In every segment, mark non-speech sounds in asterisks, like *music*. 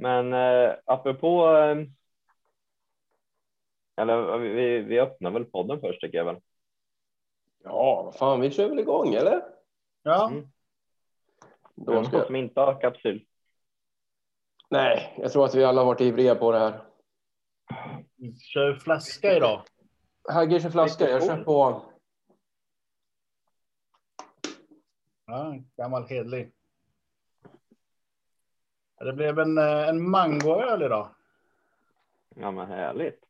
Men eh, apropå. Eh, eller vi, vi öppnar väl podden först tycker jag väl. Ja, vad fan, vi kör väl igång eller? Ja, Mm. Då ska... som inte har kapsyl. Nej, jag tror att vi alla har varit ivriga på det här. kör flaska idag. Hagge kör flaska, jag kör på. Ja, gammal hedlig. Det blev en, eh, en mangoöl idag. Ja, men härligt.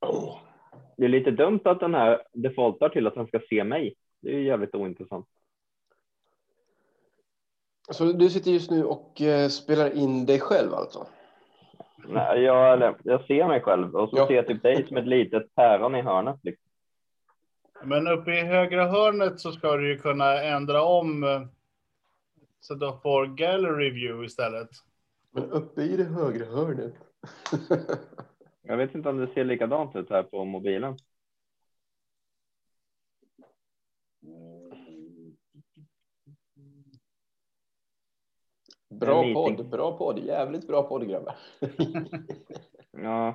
Oh. Det är lite dumt att den här defaultar till att den ska se mig. Det är ju jävligt ointressant. Så du sitter just nu och eh, spelar in dig själv alltså? Nej, jag, jag ser mig själv och så Ja. ser jag typ dig som ett litet päron i hörnet. Liksom. Men uppe i högra hörnet så ska du ju kunna ändra om så du får gallery view istället. Men uppe i det högra hörnet. *laughs* Jag vet inte om det ser likadant ut här på mobilen. bra podd, bra podd, jävligt bra podd grabbar. *laughs* *laughs* Ja.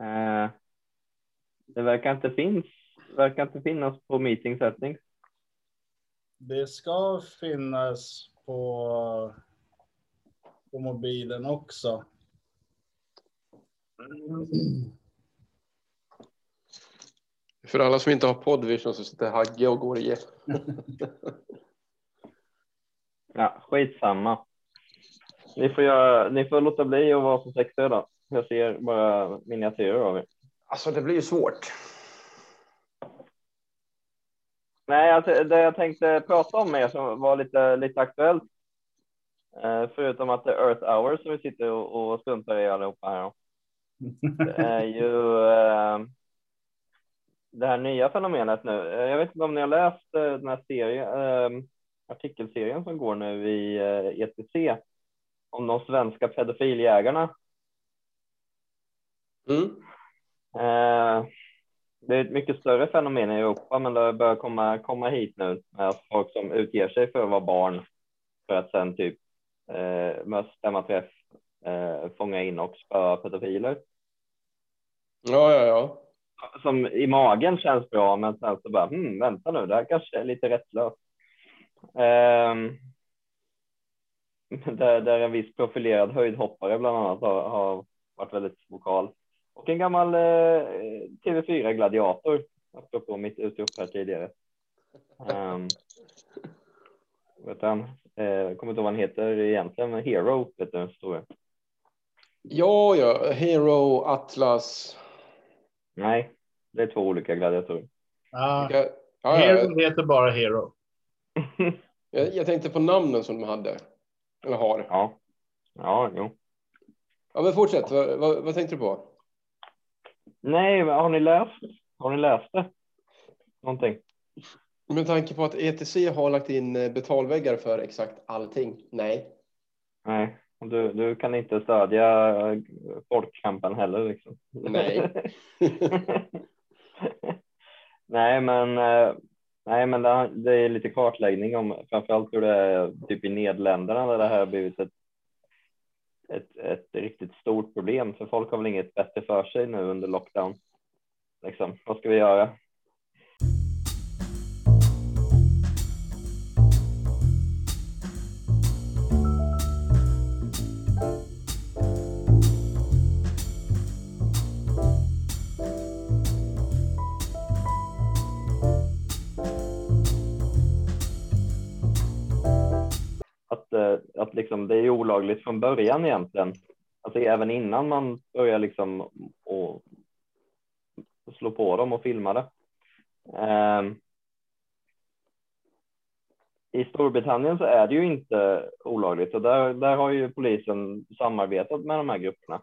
Eh, det verkar inte, finns, verkar inte finnas på meeting settings. Det ska finnas på, på mobilen också. För alla som inte har poddvision så sitter Hagge och går igenom. *laughs* Ja, skitsamma. Ni får, göra, ni får låta bli att vara så sexiga då. Jag ser bara miniatyrer av er. Alltså det blir ju svårt. Nej, alltså, det jag tänkte prata om är som var lite, lite aktuellt. Eh, förutom att det är Earth Hour som vi sitter och, och struntar i allihopa här. Det är ju eh, det här nya fenomenet nu. Eh, Jag vet inte om ni har läst eh, den här serien, eh, artikelserien som går nu i eh, ETC om de svenska pedofiljägarna. Mm. Det är ett mycket större fenomen i Europa, men det börjar komma, komma hit nu med folk som utger sig för att vara barn för att sen typ eh, med stämma träff eh, fånga in och spöa pedofiler. Ja, ja, ja. Som i magen känns bra, men sen så bara, hmm, vänta nu, det här kanske är lite rättslöst. Eh, *laughs* där, där en viss profilerad höjdhoppare bland annat har, har varit väldigt vokal. Och en gammal eh, TV4-gladiator, apropå mitt utrop här tidigare. Um, vet han, eh, kommer inte ihåg vad han heter egentligen, men Hero heter den stora. Ja, ja. Hero, Atlas. Nej, det är två olika gladiatorer. Ja, Vilka- Ja, ja, Hero heter bara Hero. *laughs* jag, jag tänkte på namnen som de hade. Eller har. ja, ja, jo. Ja, men fortsätt. Vad, vad, vad tänkte du på? Nej, men har ni läst? Har ni läst det? Någonting? Med tanke på att ETC har lagt in eh, betalväggar för exakt allting. Nej. Nej, du, du kan inte stödja eh, folkkampen heller liksom. Nej. *laughs* nej, men eh, nej, men det, det är lite kartläggning om framförallt hur det är typ i Nederländerna där det här har blivit ett, ett, ett riktigt stort problem. För folk har väl inget bättre för sig nu under lockdown. Liksom, vad ska vi göra? Att liksom, det är olagligt från början egentligen. Alltså även innan man börjar liksom och, slå på dem och filma det. Eh, I Storbritannien så är det ju inte olagligt och där, där har ju polisen samarbetat med de här grupperna.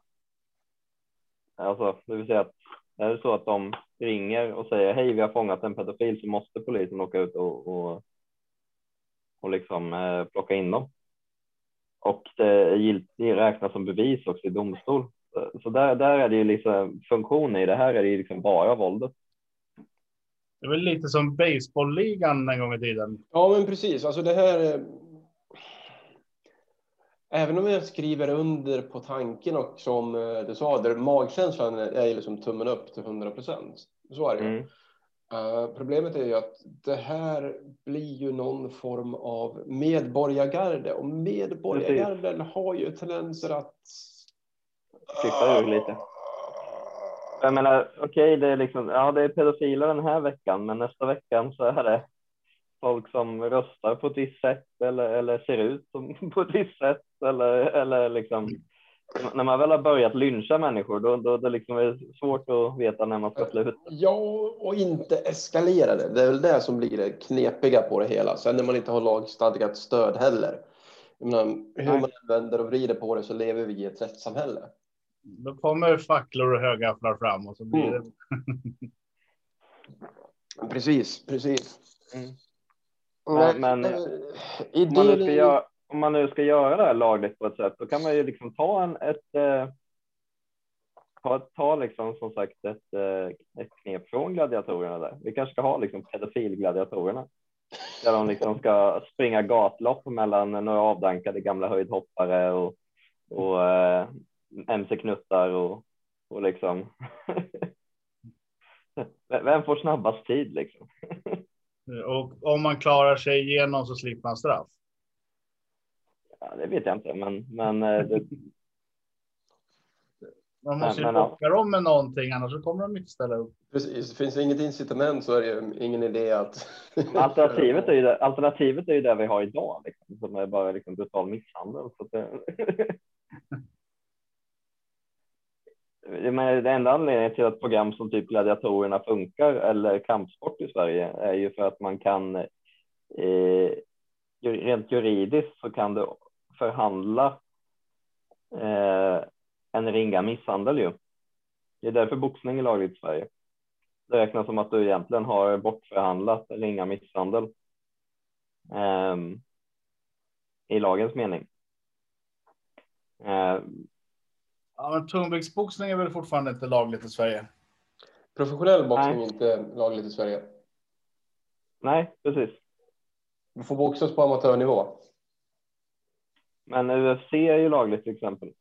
Alltså, det vill säga att är det så att de ringer och säger hej, vi har fångat en pedofil så måste polisen åka ut och, och och liksom eh, plocka in dem. Och det, gilt, det räknas som bevis också i domstol. Så- där, där är det ju liksom funktionen i det här är det ju liksom bara våldet. Det är väl lite som baseballligan en gång i tiden. Ja, men precis. Alltså det här. eh, Även om jag skriver under på tanken och som eh, du sa, där magkänslan är ju liksom tummen upp till 100 procent. Så är det. Mm. Eh, problemet är ju att det här blir ju någon form av medborgargarde. Och medborgargarden har ju tendenser att Klippa ur lite. Jag menar, okej, det är liksom, ja, det är pedofiler den här veckan, men nästa veckan så är det folk som röstar på ett visst sätt eller, eller ser ut som *laughs* på ett visst sätt eller, eller liksom när man väl har börjat lyncha människor då, då, då liksom är det svårt att veta när man ska sluta. Ja, och inte eskalera det. Det är väl det som blir det knepiga på det hela. Sen när man inte har lagstadgat stöd heller. Menar, hur Nej. man än vänder och vrider på det så lever vi i ett rättssamhälle. Då kommer facklor och högafflar fram och så blir det. Mm. Precis, precis. Mm. Men, Men- men- eh, Om man, nu idén ska är- göra, om man nu ska göra det här lagligt på ett sätt, då kan man ju liksom ta en, ett, eh, ta, ta liksom som sagt ett, eh, ett knep från gladiatorerna där. Vi kanske ska ha liksom pedofilgladiatorerna. Där de liksom ska springa gatlopp mellan några avdankade gamla höjdhoppare och, och eh, mc-knuttar och, och liksom. *laughs* Vem får snabbast tid liksom? *laughs* Och om man klarar sig igenom så slipper man straff. Ja, det vet jag inte, men, men eh, det, Man måste ju Men- men, ja. locka dem med någonting, annars så kommer de inte ställa upp. Precis, finns det inget incitament så är det ju ingen idé att... Alternativet är ju det, alternativet är ju det vi har idag, liksom, som är bara liksom brutal misshandel. Så det, menar, det enda anledningen till att program som typ Gladiatorerna funkar eller kampsport i Sverige är ju för att man kan eh, ju- rent juridiskt så kan du förhandla eh, en ringa misshandel ju. Det är därför boxning är lagligt i Sverige. Det räknas som att du egentligen har bortförhandlat ringa misshandel. ehm, I lagens mening. Eh, Ja, men tungviktsboxning är väl fortfarande inte lagligt i Sverige. Professionell boxning Nej. är inte lagligt i Sverige. nej, precis. Du får boxas på amatörnivå. Men UFC är ju lagligt till exempel.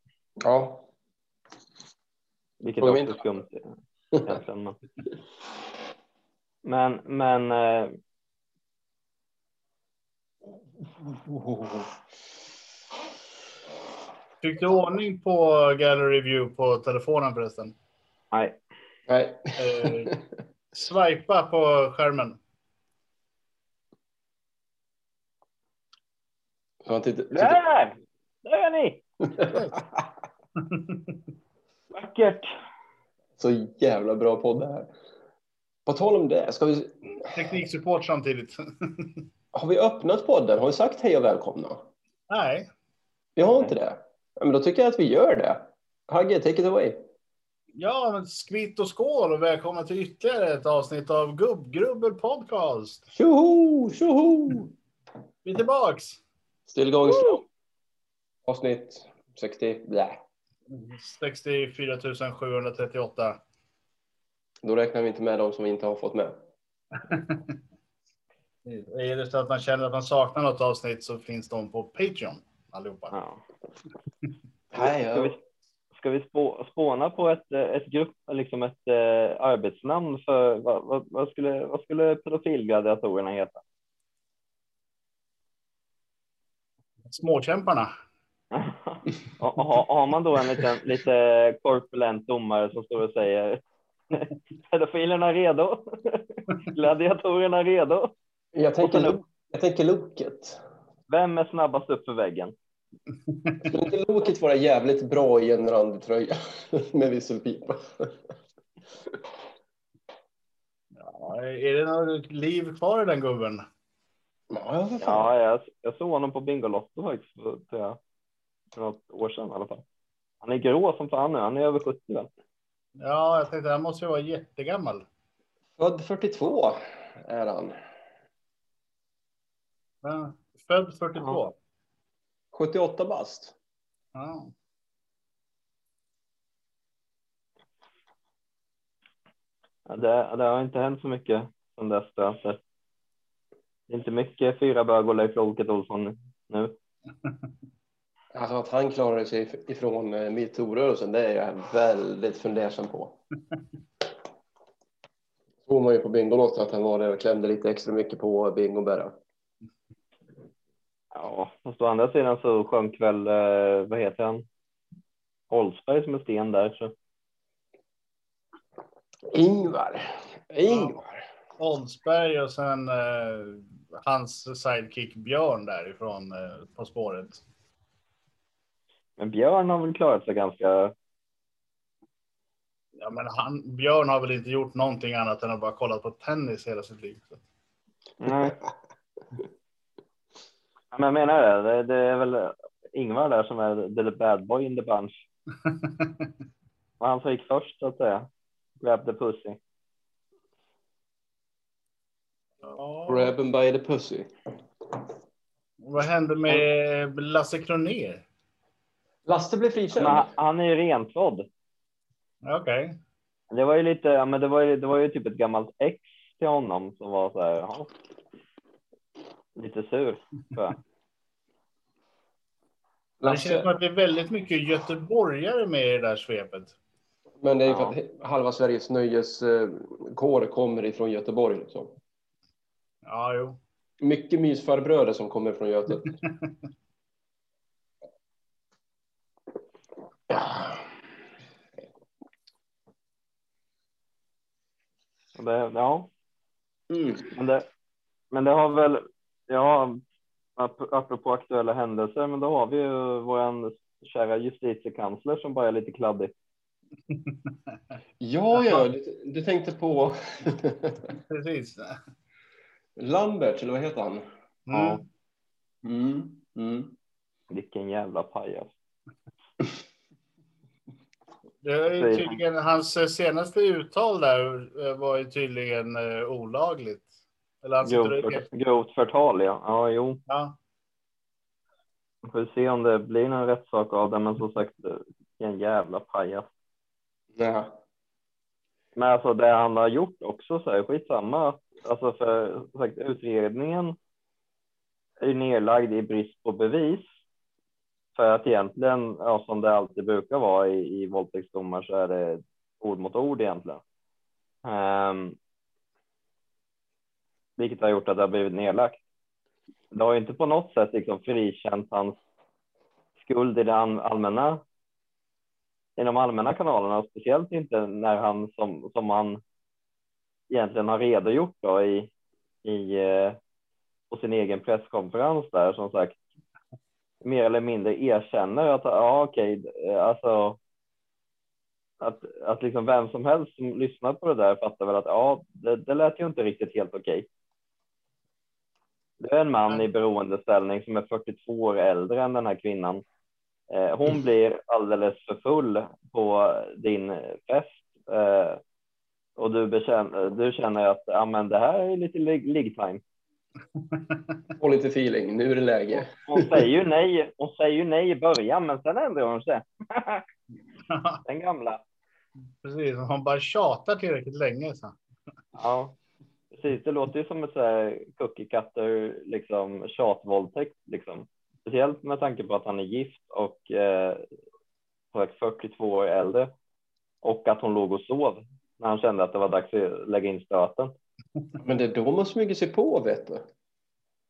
Ja. Vilket Fråga också är inte. skumt egentligen. Men, men, men eh, Fick du ordning på gallery view på telefonen förresten? nej. Nej. Eh, swipa på skärmen. Så. Där! Där är ni! *laughs* Vackert! Så jävla bra podd det här. På tal om det, ska vi, Tekniksupport samtidigt. *laughs* har vi öppnat podden? Har vi sagt hej och välkomna? Nej, Vi har inte det. Men då tycker jag att vi gör det. Hagge, take it away. ja, men skvitt och skål och välkomna till ytterligare ett avsnitt av Gubbgrubbel podcast. Tjoho, tjoho! Vi är tillbaks. Stillgångsslow. Avsnitt 60. Blä. 64 738. Då räknar vi inte med de som vi inte har fått med. *laughs* Är det så att man känner att man saknar något avsnitt så finns de på Patreon allihopa. Ja. *laughs* Nej, Ska vi, ska vi spå, spåna på ett, ett grupp, liksom ett eh, arbetsnamn för vad, vad, vad, skulle, vad skulle pedofilgladiatorerna heta? Småkämparna. och, och, har- har man då en liten, lite korpulent domare som står och säger *laughs* pedofilerna redo? *laughs* Gladiatorerna redo? Jag tänker, sen- jag tänker loket. Vem är snabbast upp för väggen? *laughs* Skulle inte loket vara jävligt bra i en randig tröja med visselpipa? Ja, är det något liv kvar i den gubben? Ja, för fan. Ja, jag, jag såg honom på Bingolotto faktiskt för, jag, för något år sedan i alla fall. Han är grå som fan nu, han är över 70 väl? Ja, jag tänkte han måste ju vara jättegammal. Född 42 är han. Ja, Född 42. Ja. 78 bast. Ja. Ja, det, det har inte hänt så mycket sen dess. Tror jag. Så det är inte mycket fyra bög och Leif Loket Olsson nu. *laughs* Alltså att han klarade sig ifrån eh, metoo-rörelsen, det är jag väldigt fundersam på. *laughs* Såg man ju på Bingolotto att han var där och klämde lite extra mycket på Bingo Ja, fast å andra sidan så sjönk väl, eh, vad heter han? Oldsberg som är sten där. Så. Ingvar. Ingvar. Oldsberg och sen eh, hans sidekick Björn därifrån eh, På spåret. Men Björn har väl klarat sig ganska. Ja, men han, Björn har väl inte gjort någonting annat än att bara kollat på tennis hela sitt liv. Så. Nej. Men jag menar det, det, det är väl Ingvar där som är the bad boy in the bunch. *laughs* Och han som gick först så att säga. Grab the pussy. Ja. Grab him by the pussy. Vad hände med Lasse Kronér? Lasse blev Men frikänd. han, han är ju rentvådd. Okej. Det var ju lite, ja, men det var ju, det var ju typ ett gammalt ex till honom som var så här, ja, lite sur. Det känns som att det är väldigt mycket göteborgare med i det där svepet. Men det är ju för att halva Sveriges nöjeskår kommer ifrån Göteborg. Liksom. Ja, jo. Mycket mysfarbröder som kommer från Götet. *laughs* Det, ja, Mm. men det, men det har väl, ja, ap- apropå aktuella händelser, men då har vi ju våran kära justitiekansler som bara är lite kladdig. *laughs* Ja, ja, du, du tänkte på *laughs* Precis. Lambert, eller vad heter han? Ja, Mm. Mm. Mm. vilken jävla pajas. Det är tydligen, hans senaste uttal där eh, var ju tydligen eh, olagligt. Eller han sitter Grovt, grovt förtal, ja. Ja, jo. Ja. Vi får se om det blir någon rättssak av det, men som sagt, vilken jävla pajas. Nej. Men alltså det han har gjort också så är skitsamma. Alltså för som sagt, utredningen är ju nedlagd i brist på bevis. För att egentligen, ja, som det alltid brukar vara i, i våldtäktsdomar så är det ord mot ord egentligen. Um, vilket har gjort att det har blivit nedlagt. Det har ju inte på något sätt liksom frikänt hans skuld i det allmänna i de allmänna kanalerna och speciellt inte när han som, som han egentligen har redogjort då i, i eh, på sin egen presskonferens där som sagt mer eller mindre erkänner att ja okej eh, alltså att, att liksom vem som helst som lyssnar på det där fattar väl att ja det, det lät ju inte riktigt helt okej. Det är en man i beroendeställning som är 42 år äldre än den här kvinnan Eh, Hon blir alldeles för full på din fest och du, bekänner, du känner att ja, men det här är lite lig- ligg-time. Få *laughs* lite feeling, nu är det läge. Hon säger ju nej. Hon säger ju nej i början, men sen ändrar hon sig. *laughs* Den gamla. Precis, hon bara tjatar tillräckligt länge. Så. Ja, precis. Det låter ju som ett så här cookie cutter liksom tjatvåldtäkt liksom. Speciellt med tanke på att han är gift och eh, som sagt 42 år äldre och att hon låg och sov när han kände att det var dags att lägga in stöten. *laughs* Men det är då man smyger sig på, vet du.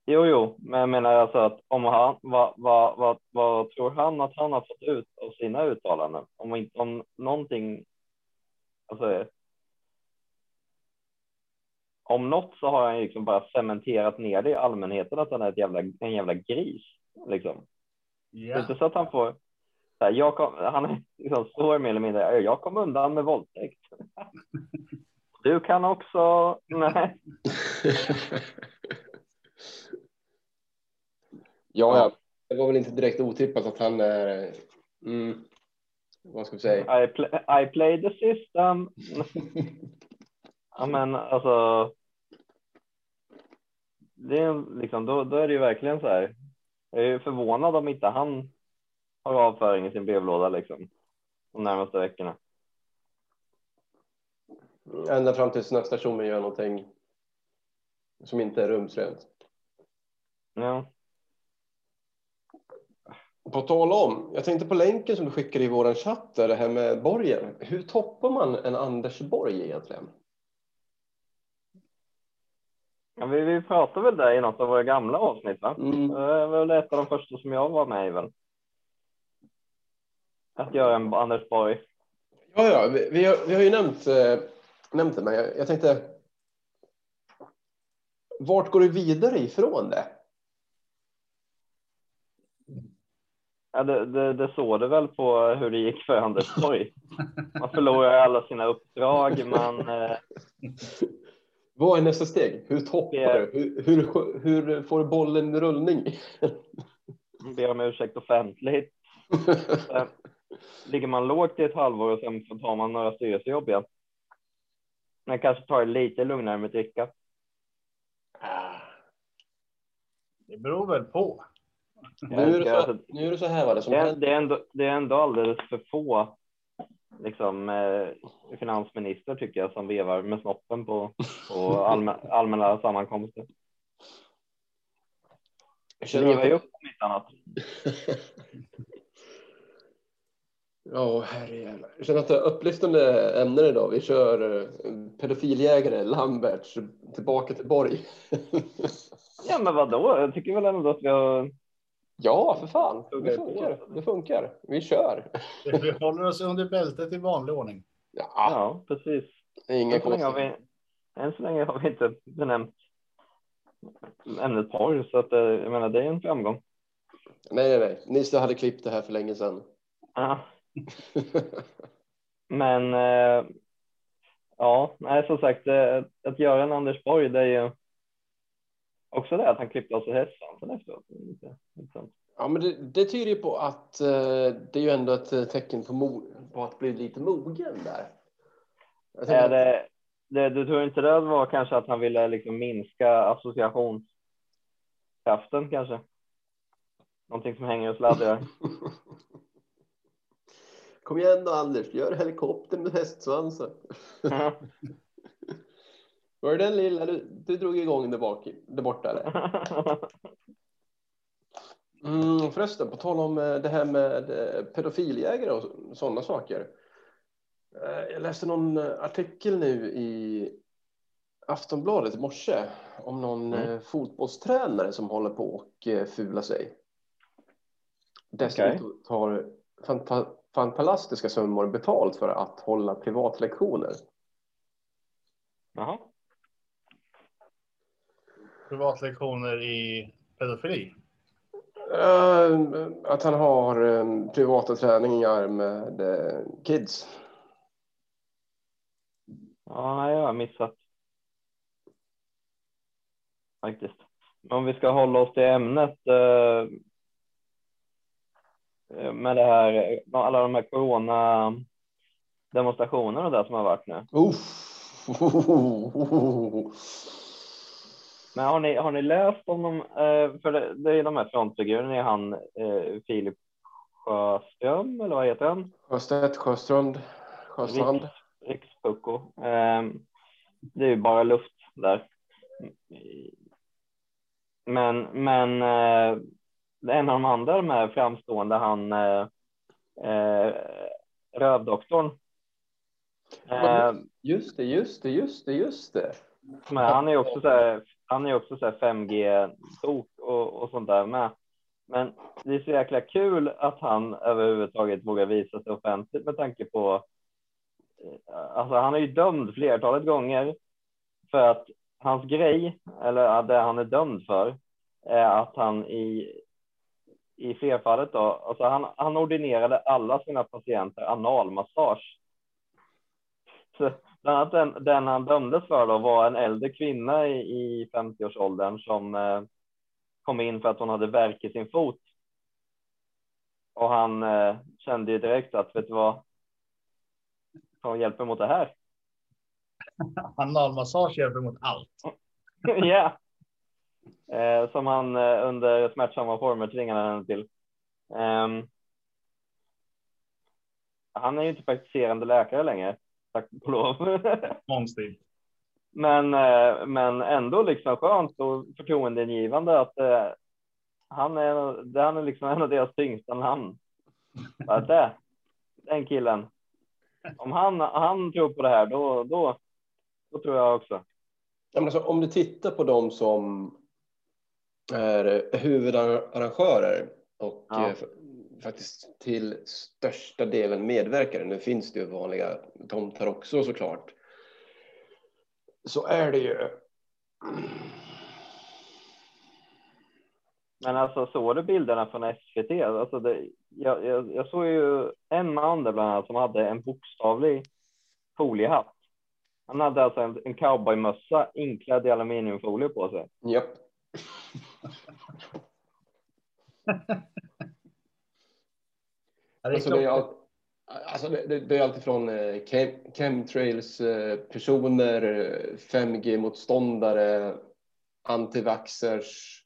Jo, jo, men jag menar alltså att om han, vad, vad, vad, vad tror han att han har fått ut av sina uttalanden? Om, inte, om någonting, alltså. Om något så har han liksom bara cementerat ner det i allmänheten att han är ett jävla, en jävla gris. Liksom. Det är inte så att han får, så här, jag kom, han är liksom står mer eller mindre, jag kom undan med våldtäkt. Du kan också, nej. *laughs* ja, ja. Det var väl inte direkt otippat att han är... Mm, vad ska vi säga? I, pl- I play the system. *laughs* Ja, men alltså. Det är liksom, då, då är det ju verkligen så här. Jag är ju förvånad om inte han har avföring i sin brevlåda liksom. De närmaste veckorna. Ända fram tills nästa tjomme gör någonting som inte är rumsrent. Ja. På tal om, jag tänkte på länken som du skickade i våran chatt, där, det här med borgen. Hur toppar man en Anders Borg egentligen? Ja, vi, vi pratade väl där i något av våra gamla avsnitt, va? Mm. Det var väl ett av de första som jag var med i väl. Att göra en Anders Borg. Ja, ja, vi, vi, har, vi har ju nämnt, eh, nämnt det, men jag, jag tänkte. Vart går du vidare ifrån det? Ja, det, det, det såg det väl på hur det gick för Anders Borg. Man förlorar alla sina uppdrag, man eh, Vad är nästa steg? Hur toppar Det- du? Hur, hur, hur får du bollen i rullning? ber om ursäkt offentligt. *laughs* Ligger man lågt i ett halvår och sen så tar man några styrelsejobb igen. Men kanske tar det lite lugnare med dricka. Ah. Det beror väl på. Nu är, det så, nu är det så här vad det som det, är, händer. det, är ändå, det är ändå alldeles för få liksom, eh, finansminister tycker jag som vevar med snoppen på, på allmä, *laughs* allmänna sammankomster. Jag livar ju upp om inte annat. *laughs* ja, herrejävlar. Jag känner att det är upplyftande ämnen idag. Vi kör eh, pedofiljägare, Lamberts, tillbaka till Borg. *laughs* Ja, men vadå? Jag tycker väl ändå att vi har ja, för fan. Det funkar. Det funkar. Vi kör. *laughs* Vi håller oss under bältet i vanlig ordning. Ja, Ja, precis. inga Än så, länge har konstigt. vi, än så länge har vi inte benämnt ämnet porr, så att, eh, jag menar, det är en framgång. Nej, nej, nej. Nisse hade klippt det här för länge sedan. Ja, *laughs* men eh, ja, nej, som sagt, eh, att göra en Anders Borg, det är ju också det att han klippte av sig hästsvansen efteråt. Lite intressant. Ja, men det, det tyder ju på att eh, det är ju ändå ett eh, tecken på, mo- på att bli lite mogen där. Är det, det, du tror inte det var kanske att han ville liksom minska associationskraften kanske? Någonting som hänger och sladdrar. *laughs* Kom igen då Anders, gör helikopter med hästsvansen. Var det den lilla du, du drog igång där, bak, där borta? Eller? Mm, förresten, på tal om eh, det här med eh, pedofiljägare och sådana saker. Eh, Jag läste någon artikel nu i Aftonbladet i morse om någon Mm. fotbollstränare som håller på och fular sig. Dessutom tar fanta- fantastiska summor betalt för att hålla privatlektioner. Jaha. Privatlektioner i pedofili. Eh, Att han har eh, privata träningar med eh, kids. Ja, jag har missat. Faktiskt. Men om vi ska hålla oss till ämnet. Eh, med det här, eh, alla de här corona demonstrationerna där som har varit nu. Uff. Men har ni, har ni läst om dem? Eh, för det, det är de här frontfigurerna, är han eh, Filip Sjöström, eller vad heter han? Sjöstedt, Sjöstrand, Sjöstrand. Rikspucko. Eh, det är ju bara luft där. Men, men eh, en av de andra de här framstående, han eh, eh, rövdoktorn. Eh, Just det, just det, just det, just det. men han är också så här, han är också så här 5G-tok och, och sånt där med. Men det är så jäkla kul att han överhuvudtaget vågar visa sig offentligt med tanke på Alltså han är ju dömd flertalet gånger för att hans grej, eller det han är dömd för, är att han i, i flerfallet då, alltså han, han ordinerade alla sina patienter analmassage. Så bland annat den, den han dömdes för då var en äldre kvinna i, i 50-årsåldern som eh, kom in för att hon hade värk i sin fot. Och han eh, kände ju direkt att, vet du vad, som hjälper mot det här. *laughs* Analmassage hjälper mot allt. *laughs* Ja. Eh, som han eh, under smärtsamma former tvingade henne till. Ehm, han är ju inte praktiserande läkare längre, tack och lov. *laughs* Konstigt. men, eh, men ändå liksom skönt och förtroendeingivande att eh, han är, han är liksom en av deras tyngsta namn. Att det, den killen. Om han, han tror på det här, då, då, då tror jag också. Ja, men alltså, om du tittar på de som är huvudarrangörer och Ja. eh, faktiskt till största delen medverkare. Nu finns det ju vanliga tomtar också såklart. Så är det ju. Men alltså såg du bilderna från SVT? Alltså det, jag, jag, jag såg ju en man där bland annat som hade en bokstavlig foliehatt. Han hade alltså en, en cowboymössa inklädd i aluminiumfolie på sig. Japp. Ja, det är Alltså det, är klart. all, alltså det, det, det är alltifrån eh, chem, chemtrails eh, personer, eh, 5G-motståndare, antivaxxers,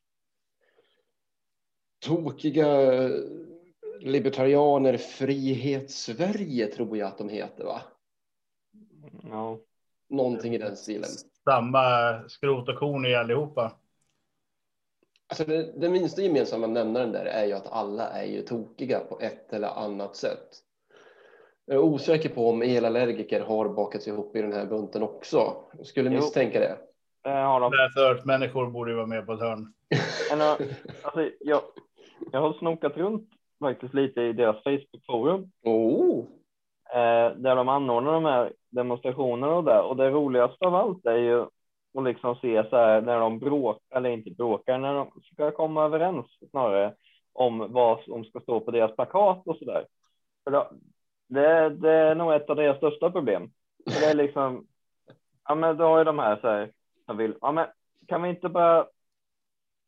tokiga libertarianer, Frihet-Sverige tror jag att de heter va? Ja, Någonting i den stilen. Samma skrot och korn i allihopa. Alltså det, den minsta gemensamma nämnaren där är ju att alla är ju tokiga på ett eller annat sätt. Jag är osäker på om elallergiker har bakats ihop i den här bunten också. Jag skulle misstänka det. det har de. Därför borde ju vara med på ett hörn. *laughs* Äh, alltså, jag, jag har snokat runt faktiskt lite i deras Facebook-forum Oh. eh, där de anordnar de här demonstrationerna och det. Och det roligaste av allt är ju och liksom se så här när de bråkar, eller inte bråkar, när de ska komma överens snarare om vad som ska stå på deras plakat och så där. För då, det, det är nog ett av deras största problem. För det är liksom, ja men då har ju de här så här, som vill, ja men kan vi inte bara,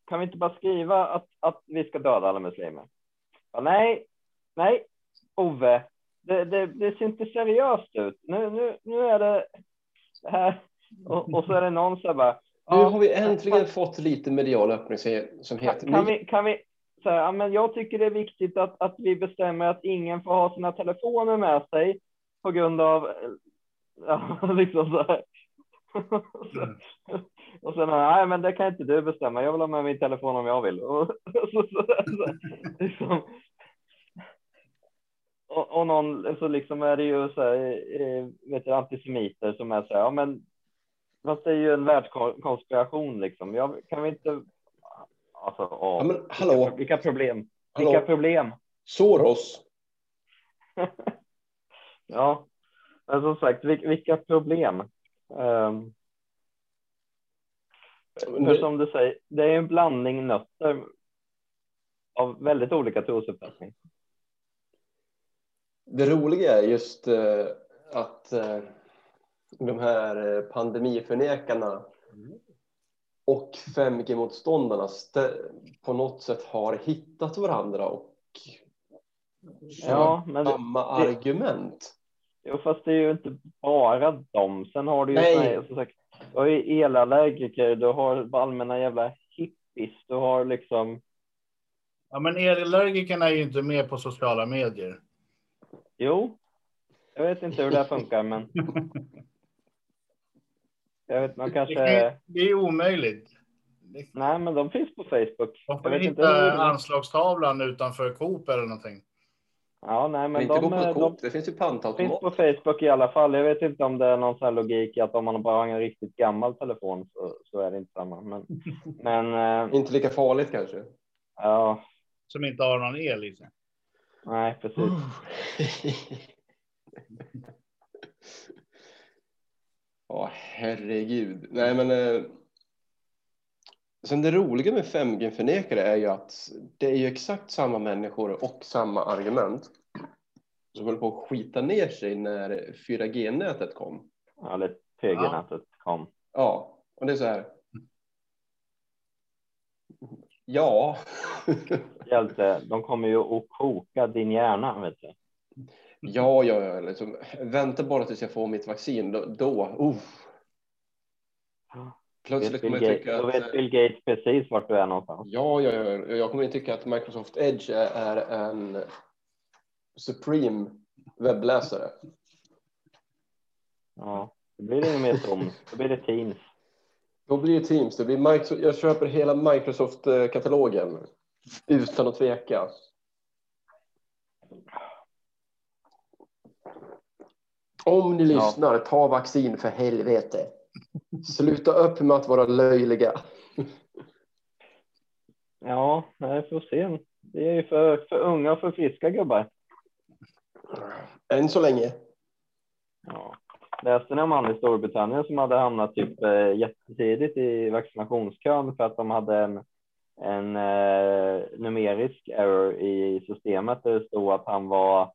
kan vi inte bara skriva att, att vi ska döda alla muslimer? Ja, nej, nej, Ove, det, det, det ser inte seriöst ut. Nu, nu, nu är det det här. Och, och så är det någon här bara. Nu har vi äntligen fått lite medial öppning som heter kan, vi, kan vi, så här, ja, men jag tycker det är viktigt att, att vi bestämmer att ingen får ha sina telefoner med sig på grund av, *laughs* ja, liksom så här. Och sen, nej men det kan inte du bestämma, jag vill ha med min telefon om jag vill. *laughs* Och, så, så, så, liksom. och, och någon, så liksom är det ju så här, eh, vet du, antisemiter som är så här, ja men fast det är ju en världskonspiration liksom. Jag, kan vi inte, alltså, åh, Ja, men hallå, vilka, vilka problem, hallå. vilka problem. Soros. *laughs* ja, men som sagt, vil- vilka problem. Um, för som du säger, det är en blandning nötter av väldigt olika trosuppfattningar. Det roliga är just eh, att eh, de här eh, pandemiförnekarna och 5G-motståndarna stä- på något sätt har hittat varandra och Ja, men det, samma argument. jo, fast det är ju inte bara dem. Sen har du ju Nej. här, som sagt, du har ju elallergiker, du har allmänna jävla hippies, du har liksom, Ja, men elallergikerna är ju inte med på sociala medier. jo, jag vet inte hur det här funkar, men *laughs* jag vet, man Det, kanske, kan- det är ju omöjligt. nej, men de finns på Facebook. De Jag får hitta anslagstavlan utanför Coop eller någonting. Ja, nej, Men men inte de, på de, Coop, det finns ju finns pantautomat. på Facebook i alla fall. Jag vet inte om det är någon sån här logik att om man bara har en riktigt gammal telefon så, så är det inte samma. Men, *laughs* men eh, Inte lika farligt kanske. ja, Som inte har någon el i sig. nej, precis. *laughs* Ja, herregud. Nej, men. Eh, sen det roliga med 5G-förnekare är ju att det är ju exakt samma människor och samma argument som höll på att skita ner sig när 4G-nätet kom. Ja, eller 3G-nätet kom. Ja, och det är så här. Ja. Hjälte, de kommer ju att koka din hjärna, vet du. Ja, ja, ja. Liksom, vänta bara tills jag får mitt vaccin. Då, då uff. Plötsligt kommer jag Gates, tycka då att... vet Bill Gates precis vart du är någonstans. Ja, ja, ja. Jag kommer ju tycka att Microsoft Edge är, är en supreme webbläsare. Ja. Då blir det inget mer Zoom. Då blir det Teams. Då blir det Teams. Det blir Microsoft, jag köper hela Microsoft-katalogen utan att tveka. Om ni Ja. lyssnar, ta vaccin för helvete. Sluta upp med att vara löjliga. Ja, nej, får se. Det är ju för, för unga och för friska gubbar. Än så länge. Ja. Läste ni om han i Storbritannien som hade hamnat typ eh, jättetidigt i vaccinationskön för att de hade en, en eh, numerisk error i systemet där det stod att han var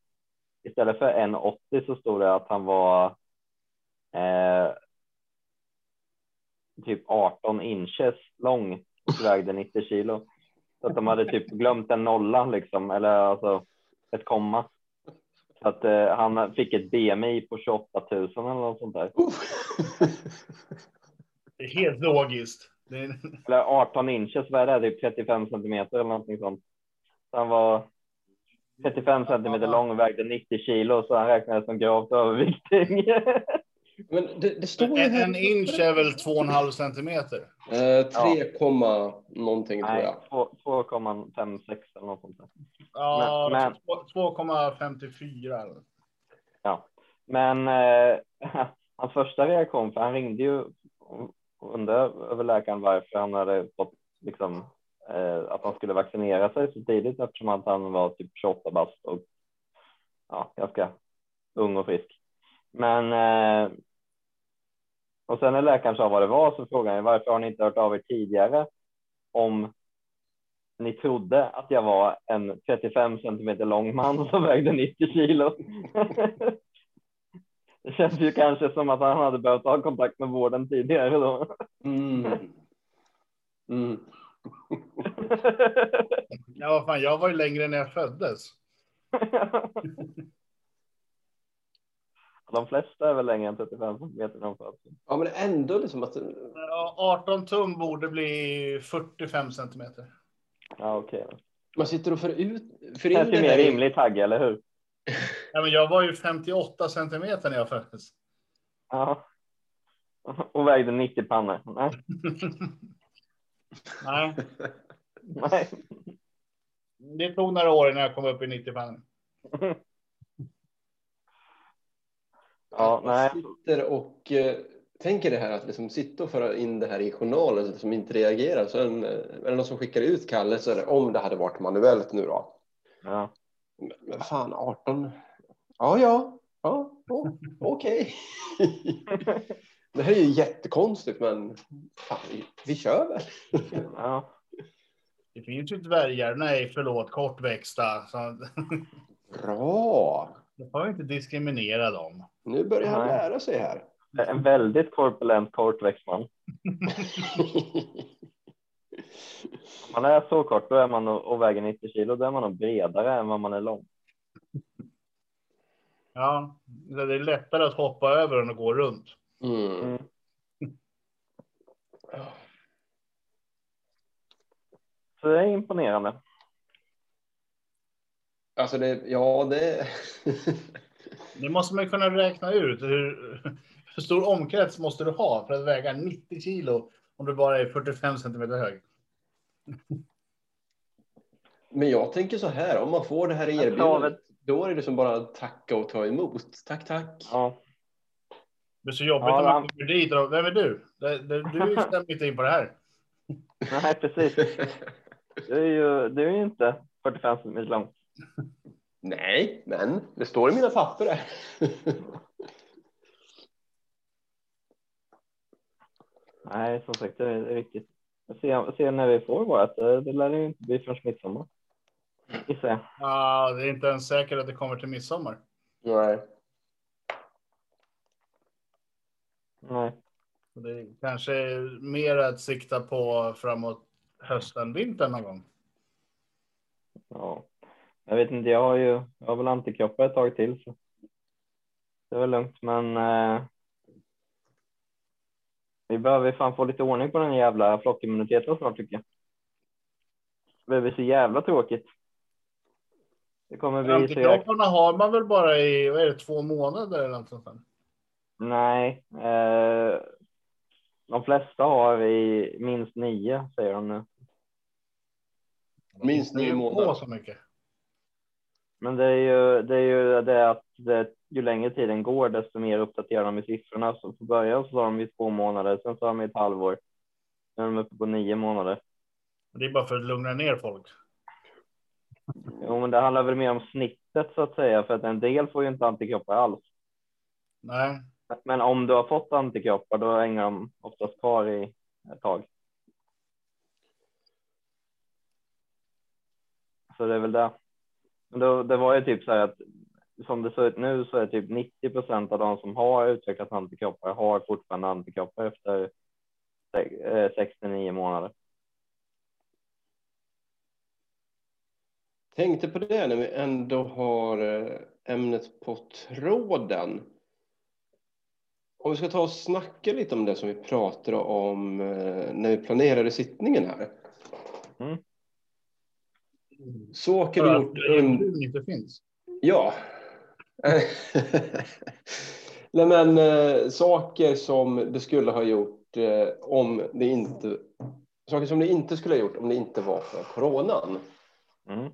istället för 1,80 så stod det att han var eh, typ 18 inches lång och vägde 90 kilo. Så att de hade typ glömt en nolla liksom, eller alltså ett komma. Så att eh, han fick ett BMI på 28 000 eller något sånt där. Det är helt logiskt. Det är, Eller 18 inches, vad är det? Typ 35 centimeter eller någonting sånt. Så han var 35 centimeter lång och vägde 90 kilo så han räknades som gravt överviktig. *laughs* Men det, det står ju en, här. en inch är väl 2,5 centimeter. Eh, 3, komma någonting tror Nej, jag. två- 2,56 eller något sånt där. Ja, Men- två- 2,54. Ja, men eh, *laughs* hans första reaktion, för han ringde ju och undrade över läkaren varför han hade fått liksom Eh, att han skulle vaccinera sig så tidigt eftersom att han var typ 28 bast och ja, ganska ung och frisk. Men eh, och sen när läkaren sa vad det var så frågade han varför har ni inte hört av er tidigare om ni trodde att jag var en 35 centimeter lång man som vägde 90 kilo. *laughs* Det känns ju kanske som att han hade behövt ha kontakt med vården tidigare då. Mm. Mm. *laughs* Ja, vad fan, jag var ju längre när jag föddes. *laughs* De flesta är väl längre än 35 centimeter när de föds. Ja, men ändå liksom att... Ja, 18 tum borde bli 45 centimeter. Ja, okej. då. Man sitter och för ut... För det ju mer här i- rimligt Hagge, eller hur? *laughs* Ja, men jag var ju 58 centimeter när jag föddes. Ja. Och vägde 90 pannor. Nej, Nej, *laughs* nej. det tog några år innan jag kom upp i 90 pannor. Ja, nej. sitter och eh, tänker det här att liksom sitta och föra in det här i journalen som inte reagerar. Så en, eh, är det någon som skickar ut kallelser om det hade varit manuellt nu då. Ja. Men, men fan, 18? Ja, ja, ja, ja okej. *laughs* det här är ju jättekonstigt, men fan, vi, vi kör väl. Ja. Det finns ju dvärgar, nej förlåt, kortväxta. Så Bra! då får jag inte diskriminera dem. Nu börjar han Nej. lära sig här. En väldigt korpulent kortväxt man. Om *laughs* man är så kort då är man och och väger 90 kilo, då är man nog bredare än vad man är lång. Ja, det är lättare att hoppa över än att gå runt. Mm. Mm. Så det är imponerande. Alltså, det, ja, det... *laughs* Det måste man kunna räkna ut. Hur, hur stor omkrets måste du ha för att väga 90 kilo om du bara är 45 centimeter hög? Men jag tänker så här, om man får det här erbjudandet, då är det liksom bara att tacka och ta emot. Tack, tack. Ja. Det är så jobbigt Ja, när man kommer dit och vem är du? Det, det, du *laughs* stämmer inte in på det här. Nej, precis. *laughs* Du är ju, du är ju inte 45 centimeter lång. Nej, men det står i mina papper där. *laughs* Nej, som sagt, det är, det viktigt. Jag ser, ser när vi får vårt. Det, det lär ju inte bli förrän midsommar. Gissar jag. Ja, det är inte ens säkert att det kommer till midsommar. Nej. Nej. Det är kanske mer att sikta på framåt hösten, vintern någon gång. Ja. Jag vet inte, jag har ju jag har väl antikroppar ett tag till. Så. Det är väl lugnt, men eh, vi behöver fan få lite ordning på den jävla flockimmuniteten snart tycker jag. Det blir så jävla tråkigt. Det kommer bli. Antikropparna har man väl bara i vad är det, två månader eller något sånt. där. Nej. Eh, de flesta har i minst nio säger de nu. Minst nio ju månader. så mycket. Men det är ju det, är ju det att det, ju längre tiden går desto mer uppdaterar de i siffrorna. Så på början så sa de i två månader, sen sa de i ett halvår. Nu är de uppe på nio månader. Det är bara för att lugna ner folk. Jo, men det handlar väl mer om snittet så att säga, för att en del får ju inte antikroppar alls. Nej, men om du har fått antikroppar, då hänger de oftast kvar i ett tag. Så det är väl det. Men då, det var ju typ så här att som det ser ut nu så är typ 90 procent av de som har utvecklat antikroppar har fortfarande antikroppar efter 69 eh, månader. Tänkte på det när vi ändå har eh, ämnet på tråden. Om vi ska ta och snacka lite om det som vi pratade om eh, när vi planerade sittningen här. Mm. Saker för vi att gjort under... det inte finns. Ja. *laughs* Nej men eh, saker som det skulle ha gjort eh, om det inte... Saker som det inte skulle ha gjort om det inte var för coronan. Mm.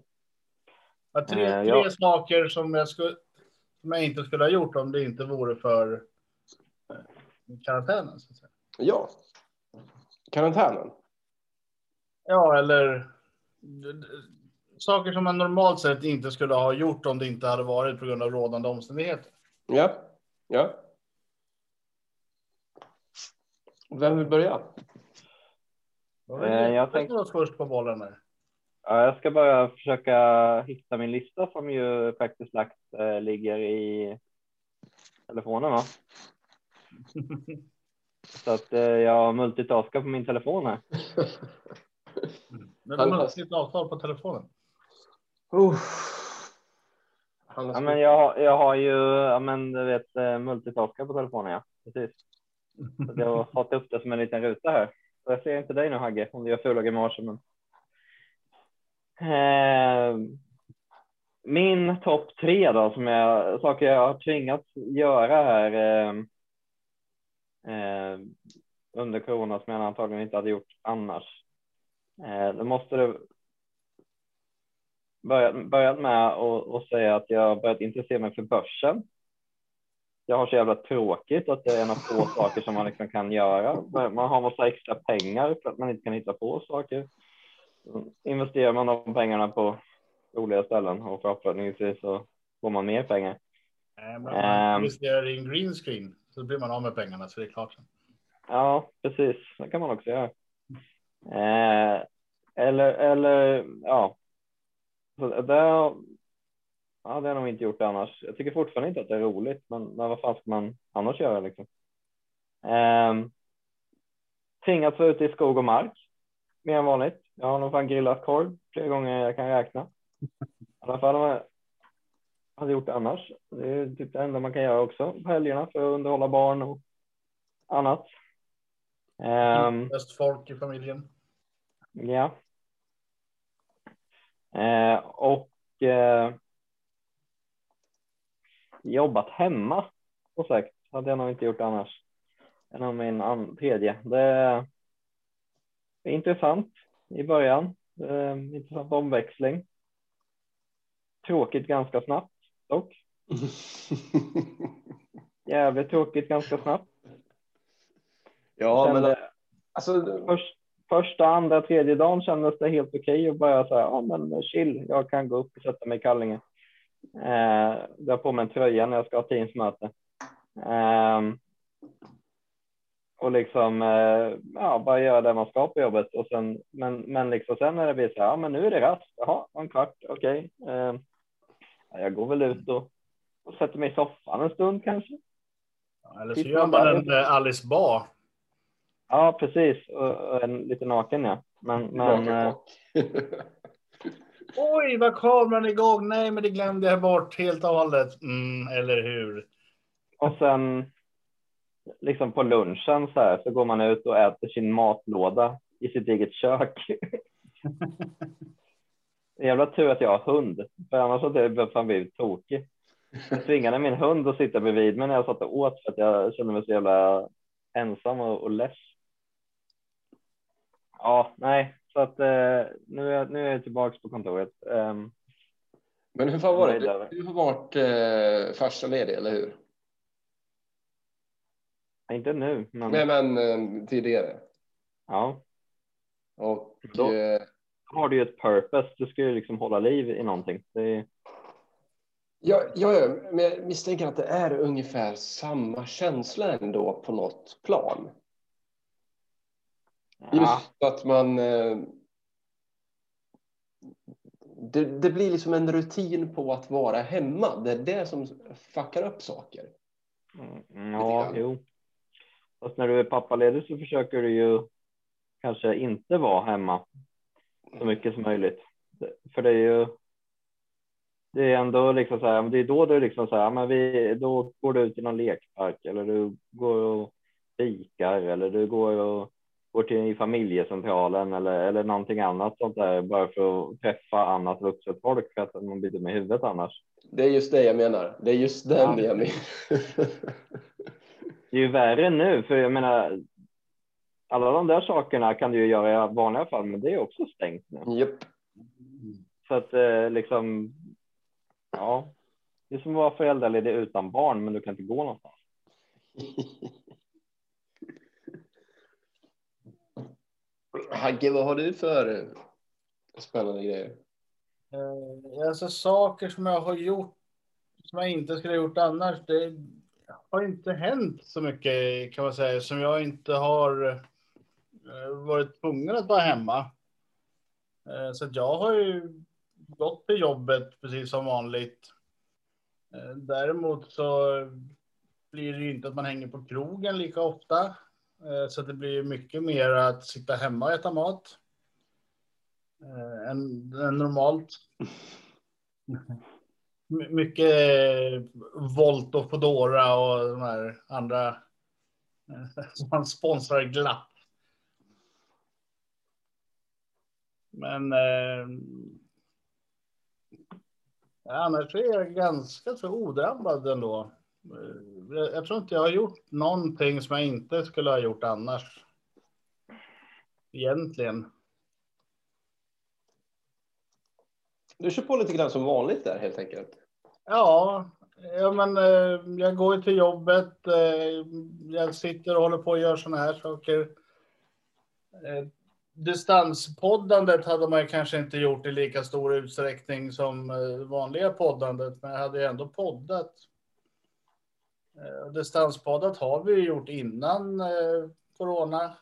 Ja, tre, tre ja. saker som jag, skulle, som jag inte skulle ha gjort om det inte vore för karantänen. Så att säga. Ja. Karantänen. Ja, eller saker som man normalt sett inte skulle ha gjort om det inte hade varit på grund av rådande omständigheter. Ja. Ja. Vem vill börja? Eh, jag Jag tänkte- tänkte först på bollen där. Ja, jag ska bara försöka hitta min lista som ju faktiskt lagt eh, ligger i telefonen. Va? *laughs* Så att eh, jag multitaskar på min telefon här. Men de har sitt avtal på telefonen. Har Ja, men jag, har- jag har ju, ja, men du vet, eh, multitaskar på telefonen, ja. Precis. Så jag har *laughs* fått upp det som en liten ruta här. Så jag ser inte dig nu, Hagge, om du gör fula grimaser. Men... Eh, min topp tre då, som jag, saker jag har tvingats göra här eh, eh, under corona som jag antagligen inte hade gjort annars. Eh, då måste det börjat, börjat med att säga att jag har börjat intressera mig för börsen. Jag har så jävla tråkigt att det är en av få *laughs* saker som man liksom kan göra. Man har massa extra pengar för att man inte kan hitta på saker. Investerar man de pengarna på roliga ställen och förhoppningsvis så får man mer pengar. Men om Ehm. man investerar i en green screen så blir man av med pengarna så det är klart. Ja, precis. Det kan man också göra. Eh, eller, eller ja. Så det, ja, det har jag nog inte gjort annars. Jag tycker fortfarande inte att det är roligt, men, men vad fan ska man annars göra liksom? Eh, tvingats vara ute i skog och mark mer än vanligt. Jag har nog fan grillat korv flera gånger jag kan räkna. I alla fall hade gjort annars. Det är typ det enda man kan göra också på helgerna för att underhålla barn och annat. Ehm, Bäst folk i familjen. ja. Eh, och eh, jobbat hemma och sagt hade jag nog inte gjort annars. En av min an- tredje. Det är intressant i början. Eh, intressant omväxling. Tråkigt ganska snabbt dock. *laughs* Jävligt tråkigt ganska snabbt. ja, men Kände- alltså. först, första, andra, tredje dagen kändes det helt okej och bara så här, ja men chill, jag kan gå upp och sätta mig i kallingen. Eh, dra på mig en tröja när jag ska ha teamsmöte. Eh, och liksom, eh, ja, bara göra det man ska på jobbet och sen, men, men liksom sen när det blir så här, ja men nu är det rast, jaha, en kvart, okej. Eh, ja, jag går väl ut och, och sätter mig i soffan en stund kanske. Ja, Eller så Titta gör man en eh, Alice Ba. Ja, precis, och, och en lite naken ja. Men, men eh, *laughs* Oj, var kameran igång? Nej, men det glömde jag bort helt och hållet. Mm, eller hur? Och sen liksom på lunchen så här så går man ut och äter sin matlåda i sitt eget kök. *laughs* Jävla tur att jag har hund, för annars hade jag fan blivit tokig. Jag tvingade min hund att sitta bredvid mig när jag satt och åt för att jag kände mig så jävla ensam och, och less. Ja, nej, så att eh, nu, är, nu är jag tillbaka på kontoret. Ehm, Men hur fan var det? Du, du har varit eh, farsaledig, eller hur? inte nu, men Nej, men eh, tidigare. ja, Och Då- eh, har du ju ett purpose. Du ska ju liksom hålla liv i någonting. Är, ja, ja, ja, men jag misstänker att det är ungefär samma känsla ändå på något plan. ja, Just att man... Eh, det, det blir liksom en rutin på att vara hemma. Det är det som fuckar upp saker. mm, ja, jo. Fast när du är pappaledig så försöker du ju kanske inte vara hemma så mycket som möjligt. För det är ju. Det är ändå liksom så här, det är då du liksom så här, men vi, då går du ut i någon lekpark eller du går och fikar eller du går och går till familjecentralen eller, eller någonting annat sånt där bara för att träffa annat vuxet folk för att man blir i huvudet annars. Det är just det jag menar. Det är just den Ja. jag menar. Det är ju värre nu, för jag menar. Alla de där sakerna kan du ju göra i vanliga fall, men det är också stängt nu. Japp. Så att eh, liksom. Ja, det är som att vara föräldraledig utan barn, men du kan inte gå någonstans. *laughs* Hagge, vad har du för eh, spännande grejer? Eh, Alltså saker som jag har gjort som jag inte skulle ha gjort annars. Det har inte hänt så mycket kan man säga som jag inte har Eh, varit tvungen att vara hemma. Eh, så att jag har ju gått till jobbet precis som vanligt. Eh, däremot så blir det ju inte att man hänger på krogen lika ofta. Så att det blir mycket mer att sitta hemma och äta mat. Än, än normalt. Mycket Volt och Foodora och de här andra *laughs* som man sponsrar glatt. Men eh, annars är jag ganska så odrabbad ändå. Eh, Jag, tror inte jag har gjort någonting som jag inte skulle ha gjort annars. Egentligen. Du kör på lite grann som vanligt där helt enkelt. Ja, ja men eh, jag går ju till jobbet. Eh, jag sitter och håller på och gör såna här saker. Eh, distanspoddandet hade man kanske inte gjort i lika stor utsträckning som eh, vanliga poddandet, men jag hade ju ändå poddat. Eh, distanspoddat har vi gjort innan eh, corona.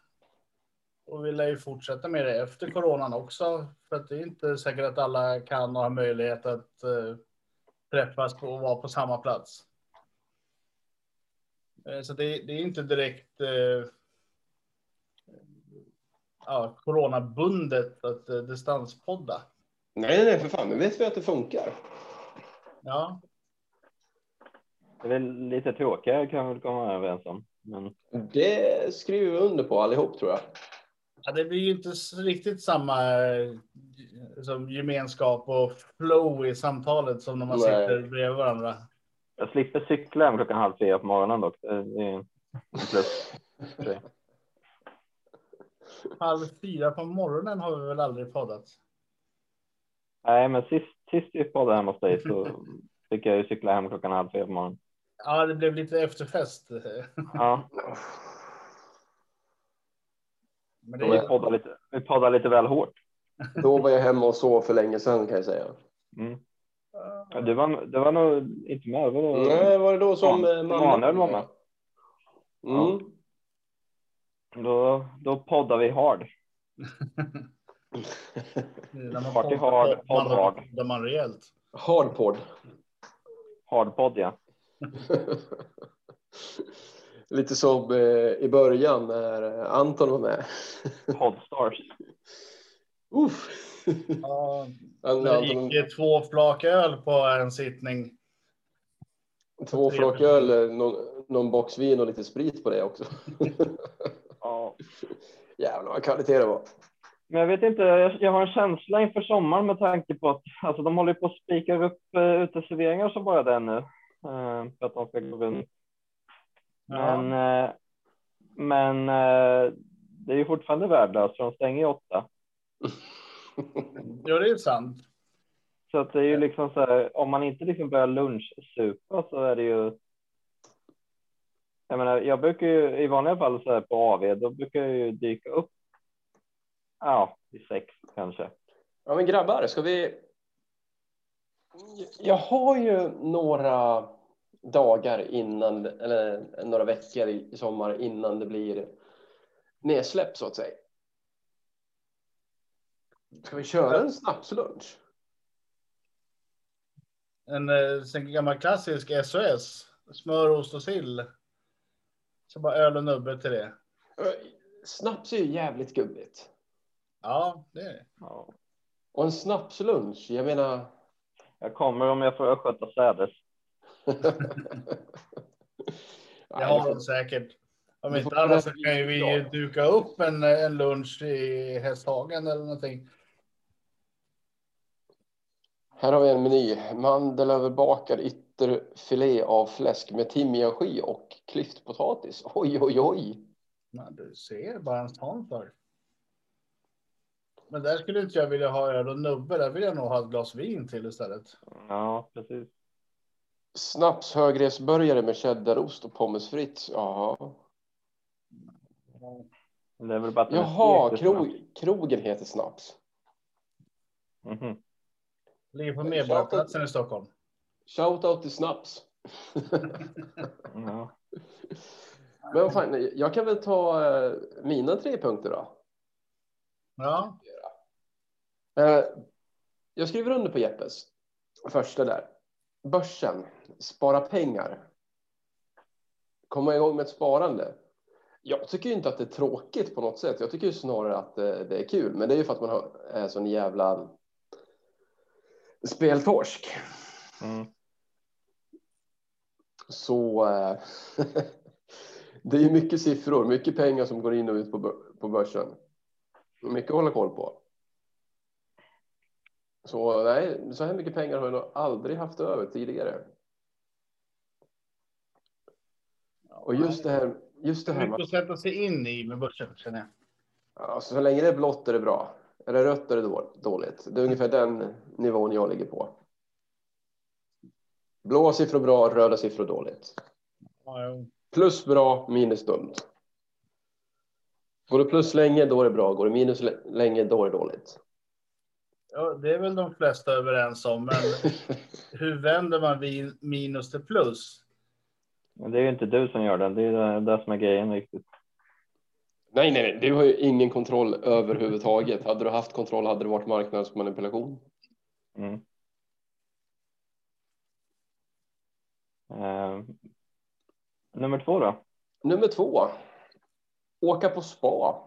Och vi lär ju fortsätta med det efter coronan också. För att det är inte säkert att alla kan och har möjlighet att träffas på och vara på samma plats. Så det, det är inte direkt eh, ja, coronabundet att eh, distanspodda. Nej, nej, nej, för fan. Nu vet vi att det funkar. Ja, Det är väl lite tråkigare kan vi väl komma överens om. Men Det skriver vi under på allihop tror jag. ja det blir ju inte riktigt samma eh, som gemenskap och flow i samtalet som när man Nej. sitter bredvid varandra. jag slipper cykla klockan halv fyra på morgonen dock. Det det är en plus. *laughs* Det- Halv fyra på morgonen har vi väl aldrig poddat? Nej, men sist, sist vi poddade hemma hos dig så *laughs* fick jag ju cykla hem klockan halv fyra på morgonen. Ja, det blev lite efterfest. Ja, Men det vi poddade lite, vi poddade lite väl hårt. Då var jag hemma och sov för länge sedan kan jag säga. Mm. Ja, Du, var, du var nog inte med. Var det? Nej, var det då som Ja, eh, mamma? Emanuel var med. Mm. Då, då poddar vi hard. Party hard, podd hard. poddar man rejält. Hardpod. Hardpodd, ja. *laughs* Lite som eh, i början när Anton var med. *laughs* Podstars. Uff. Ja, *laughs* det gick två flak öl på en sittning. två flak öl, eh, någon, någon box vin och lite sprit på det också. Ja. *laughs* Jävlar vad kvalitet det var. Men jag vet inte, jag, har en känsla inför sommaren med tanke på att alltså, de håller på att spika upp uh, uteserveringar som bara det nu. eh, för att de ska gå runt. Ja. Men, eh, men eh, det är ju fortfarande värdelöst för de stänger ju åtta. Jo, det är sant. Så att det är ju liksom så här, om man inte liksom börjar lunchsupa så är det ju. Jag menar, jag brukar ju i vanliga fall så här på AV, då brukar jag ju dyka upp. Ja, i sex kanske. Ja, men grabbar, ska vi... Jag har ju några dagar innan, eller några veckor i sommar innan det blir nedsläpp så att säga. Ska vi köra en snapslunch? En eh, sen gammal klassisk SOS. Smör, ost och sill. Så bara öl och nubbe till det. Ö, Snaps är ju jävligt gubbigt. Ja, det är det. Ja. Och en snapslunch, jag menar... Jag kommer om jag får östgöta sädes. *laughs* Det har de säkert. Om inte annat så kan ju vi duka upp en, en lunch i Hästhagen eller någonting. Här har vi en meny. Mandelöverbakad ytterfilé av fläsk med timjansky och klyftpotatis. Oj, oj, oj. Men du ser bara en sån för. Men där skulle inte jag vilja ha öl och nubbe. Där vill jag nog ha ett glas vin till istället. Ja, precis. Snaps högresburgare med cheddarost och pommes frites. Jaha, Det är väl bara Jaha krog, krogen heter Snaps. Mhm. Ligger på Medborgarplatsen i Stockholm. Shout out till Snaps. *laughs* Ja. Men vad fan, jag kan väl ta eh, mina tre punkter då. Ja, Eh, jag skriver under på Jeppes. Första där. Börsen. Spara pengar. Komma igång med ett sparande. Jag tycker inte att det är tråkigt på något sätt. Jag tycker ju snarare att det, är kul. Men det är ju för att man har, är sån jävla speltorsk. Mm. Så eh, *laughs* det är mycket siffror, mycket pengar som går in och ut på, bör- på börsen. Mycket att hålla koll på. Så nej, så här mycket pengar har jag nog aldrig haft över tidigare. Och just det här, just det det är här mycket att sätta sig in i med börsen känner jag. alltså, så länge det är blått är det bra. Är det rött är det då- dåligt. Det är ungefär den nivån jag ligger på. Blåa siffror bra, röda siffror dåligt. Plus bra, minus dumt. Går det plus länge, då är det bra. Går det minus lä- länge, då är det dåligt. Ja, det är väl de flesta överens om, men *laughs* hur vänder man vin- minus till plus? Men det är ju inte du som gör den. Det är det, det som är grejen riktigt. nej, nej, nej, du har ju ingen kontroll överhuvudtaget. Hade du haft kontroll hade det varit marknadsmanipulation. Mm. Eh, nummer två då? Nummer två. Åka på spa.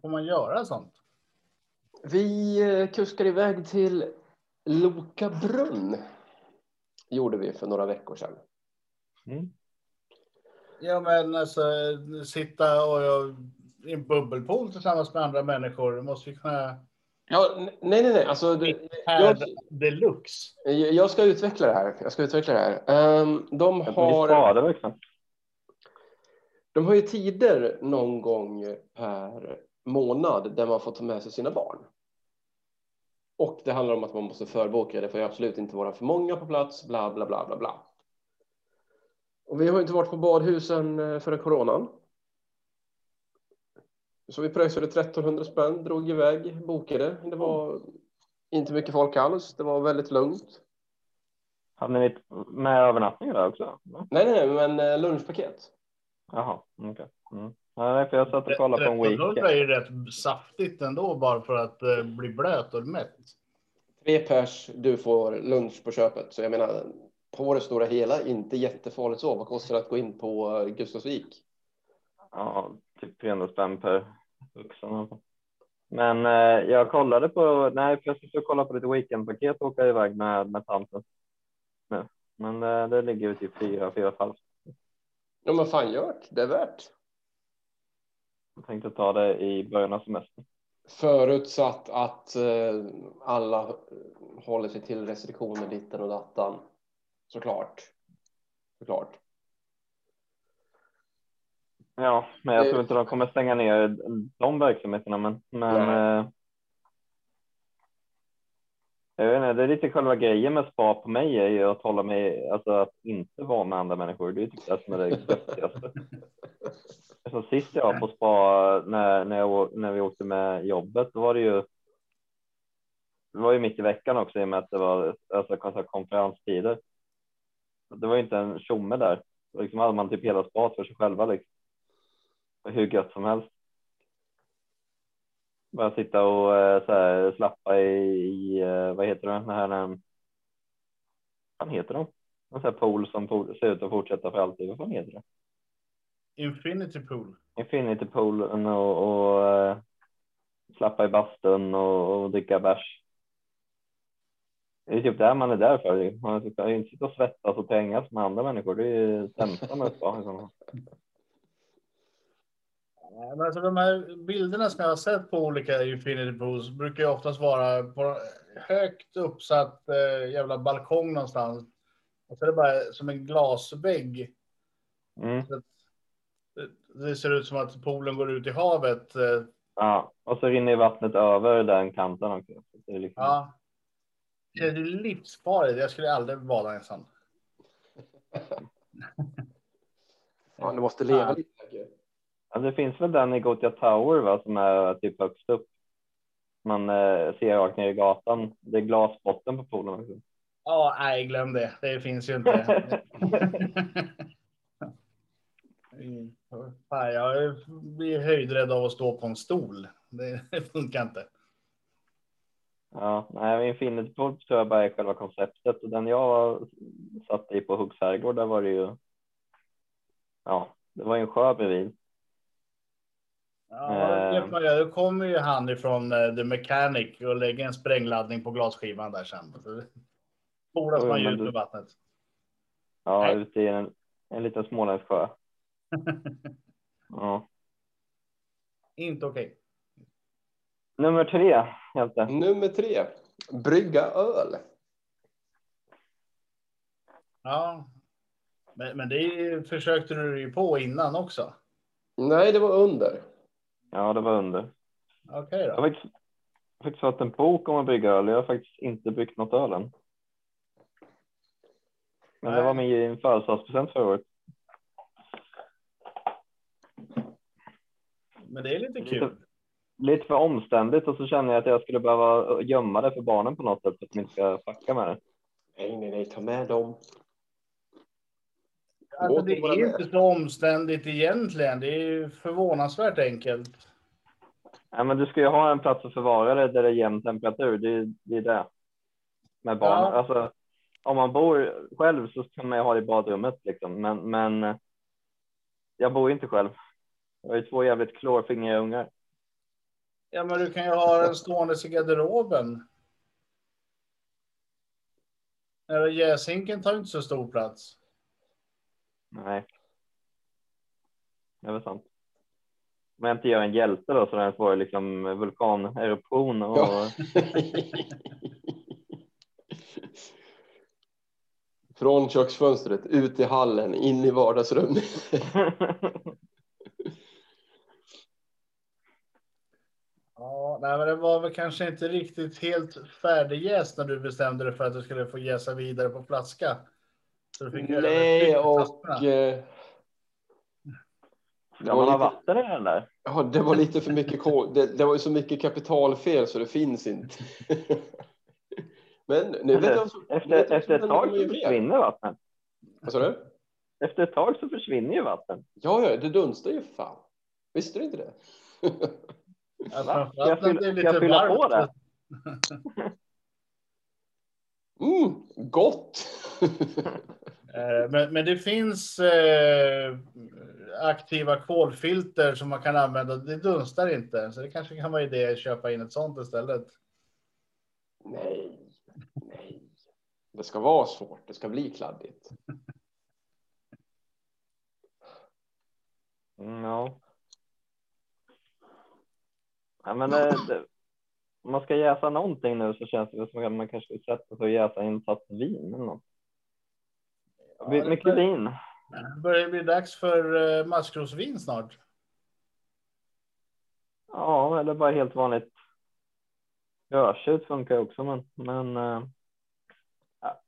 Får man göra sånt? Vi eh, kuskar iväg till Loka brunn. Gjorde vi för några veckor sedan. Mm. Ja, men alltså sitta och i en bubbelpool tillsammans med andra människor. Det måste ju kunna... Ja, nej, nej, nej. Alltså, det, Här jag, deluxe. jag ska utveckla det här. Jag ska utveckla det här. Ehm, de har... liksom. De har ju tider någon gång per månad där man får ta med sig sina barn. Och det handlar om att man måste förboka. Det får ju absolut inte vara för många på plats. Bla, bla, bla, bla, bla. Och vi har ju inte varit på badhusen eh, före coronan. Så vi pröjsade 1300 spänn, drog iväg, bokade. Det var inte mycket folk alls. Det var väldigt lugnt. Hade ni med övernattning där också? Nej, nej, nej, men eh, lunchpaket. Jaha, okej. Mm. Ja, nej, för jag satt och kollade på en 1300 weekend. är ju rätt saftigt ändå bara för att eh, bli blöt och mätt. Tre pers, du får lunch på köpet. Så jag menar, på det stora hela inte jättefarligt så. Vad kostar det att gå in på eh, Gustavsvik? Ja, typ 300 spänn per vuxen. Men eh, jag kollade på, nej, jag skulle kolla på lite weekendpaket och åka iväg med, med tanten. Men, men eh, det ligger ju typ fyra, fyra och halvt. Ja, men fan gjort. Det är värt. Jag tänkte ta det i början av semestern. Förutsatt att eh, alla håller sig till restriktioner ditten och dattan. Såklart. Såklart. Ja, men jag tror inte de kommer stänga ner de verksamheterna. Men, men eh, jag vet inte, det är lite själva grejen med spa på mig är ju att hålla mig, alltså att inte vara med andra människor. Det är typ det som är det göttigaste. *laughs* Alltså, sist jag var på spa när, när, jag, när vi åkte med jobbet, då var det ju. Det var ju mitt i veckan också i och med att det var alltså, kon- konferenstider. Det var ju inte en tjomme där. Liksom hade man typ hela spat för sig själva liksom. Hur gött som helst. Bara sitta och eh, så här, slappa i, i eh, vad heter det, den här, um, vad heter de? En sån här pool som ser ut att fortsätta för alltid. Vad fan heter det? Infinity Pool. Infinity poolen och, och eh, slappa i bastun och, och dricka bärs. Det är typ det man är där för. Man ska inte sitta och svettas och trängas med andra människor. Det är ju sämsta med spa. Ja, men Alltså de här bilderna som jag har sett på olika Infinity Pools brukar ju oftast vara på högt uppsatt eh, jävla balkong någonstans. Och så är det bara som en glasvägg. Mm. Det- Det ser ut som att poolen går ut i havet. eh, Ja, och så rinner vattnet över den kanten också. Så Det är liksom, Ja. Det är livsfarligt. Jag skulle aldrig bada i en sån. Ja, du måste leva lite. Ja, det finns väl den i Gothia Tower va, som är typ högst upp. Man eh, ser rakt ner i gatan. Det är glasbotten på poolen också. Ja, nej, glöm det. Det finns ju inte. *laughs* Fan, jag blir höjdrädd av att stå på en stol. Det, det funkar inte. Ja, nej, Infinity Pool tror jag bara är själva konceptet. Och den jag satt i på Huggs herrgård, där var det ju. Ja, det var ju en sjö bredvid. Ja, Eh. vet man, ja, då kommer ju han ifrån eh, The Mechanic och lägger en sprängladdning på glasskivan där sen. Spolas man ju ut med vattnet. Ja, Nej. ute i en, en liten småländsk sjö. *laughs* Ja. inte okej. Nummer tre, Hjälte. Nummer tre. Brygga öl. Ja. Men, men det försökte du ju på innan också. Nej, det var under. Ja, det var under. Okej Jag då. har faktiskt, jag har faktiskt fått en bok om att brygga öl. Jag har faktiskt inte bryggt något öl än. Men det Nej. var min födelsedagspresent förra året. Men det är lite Lite, kul. lite för omständigt och så känner jag att jag skulle behöva gömma det för barnen på något sätt för att de inte ska fucka med det. Nej, nej, nej, ta med dem. Alltså, det är inte så omständigt egentligen. Det är ju förvånansvärt enkelt. Nej, men du ska ju ha en plats att förvara det där det är jämn temperatur. Det är det. Är det. Med barn. Ja. Alltså, om man bor själv så kan man ju ha det i badrummet liksom. Men, men jag bor ju inte själv. Jag har ju två jävligt klåfingriga ungar. Ja, men du kan ju ha den stående i garderoben. Ja, Jäshinken tar ju inte så stor plats. Nej. Det är väl sant. Om jag inte gör en hjälte då så den får liksom vulkaneruption och Ja. *laughs* Från köksfönstret, ut i hallen, in i vardagsrummet. *laughs* Ja, nej, men det var väl kanske inte riktigt helt färdigjäst när du bestämde dig för att du skulle få jäsa vidare på flaska. Så du fick Nej, och... Eh, det, var vatten i den där? ja, det var lite för mycket. Det, det var ju så mycket kapitalfel så det finns inte. Men nu vet jag... Efter, vet jag efter ett tag så försvinner vattnet. Vad sa du? Efter ett tag så försvinner ju vatten. Ja, ja, det dunstar ju fan. Visste du inte det? Ja, Ska jag det fylla- ska jag fylla på varmt. *laughs* Mm, gott! *laughs* Eh, Men, men det finns eh, aktiva kolfilter som man kan använda. Det dunstar inte, så det kanske kan vara idé att köpa in ett sånt istället. nej, nej. Det ska vara svårt. Det ska bli kladdigt. *laughs* Mm, ja. Ja, men det, det, man ska jäsa någonting nu så känns det som att man kanske ska sätta sig och jäsa in fast vin eller något. Ja, My- det Mycket bör- vin. börjar bli dags för uh, maskrosvin snart. Ja, eller bara helt vanligt. Rödtjut funkar också, men men. eh, ja.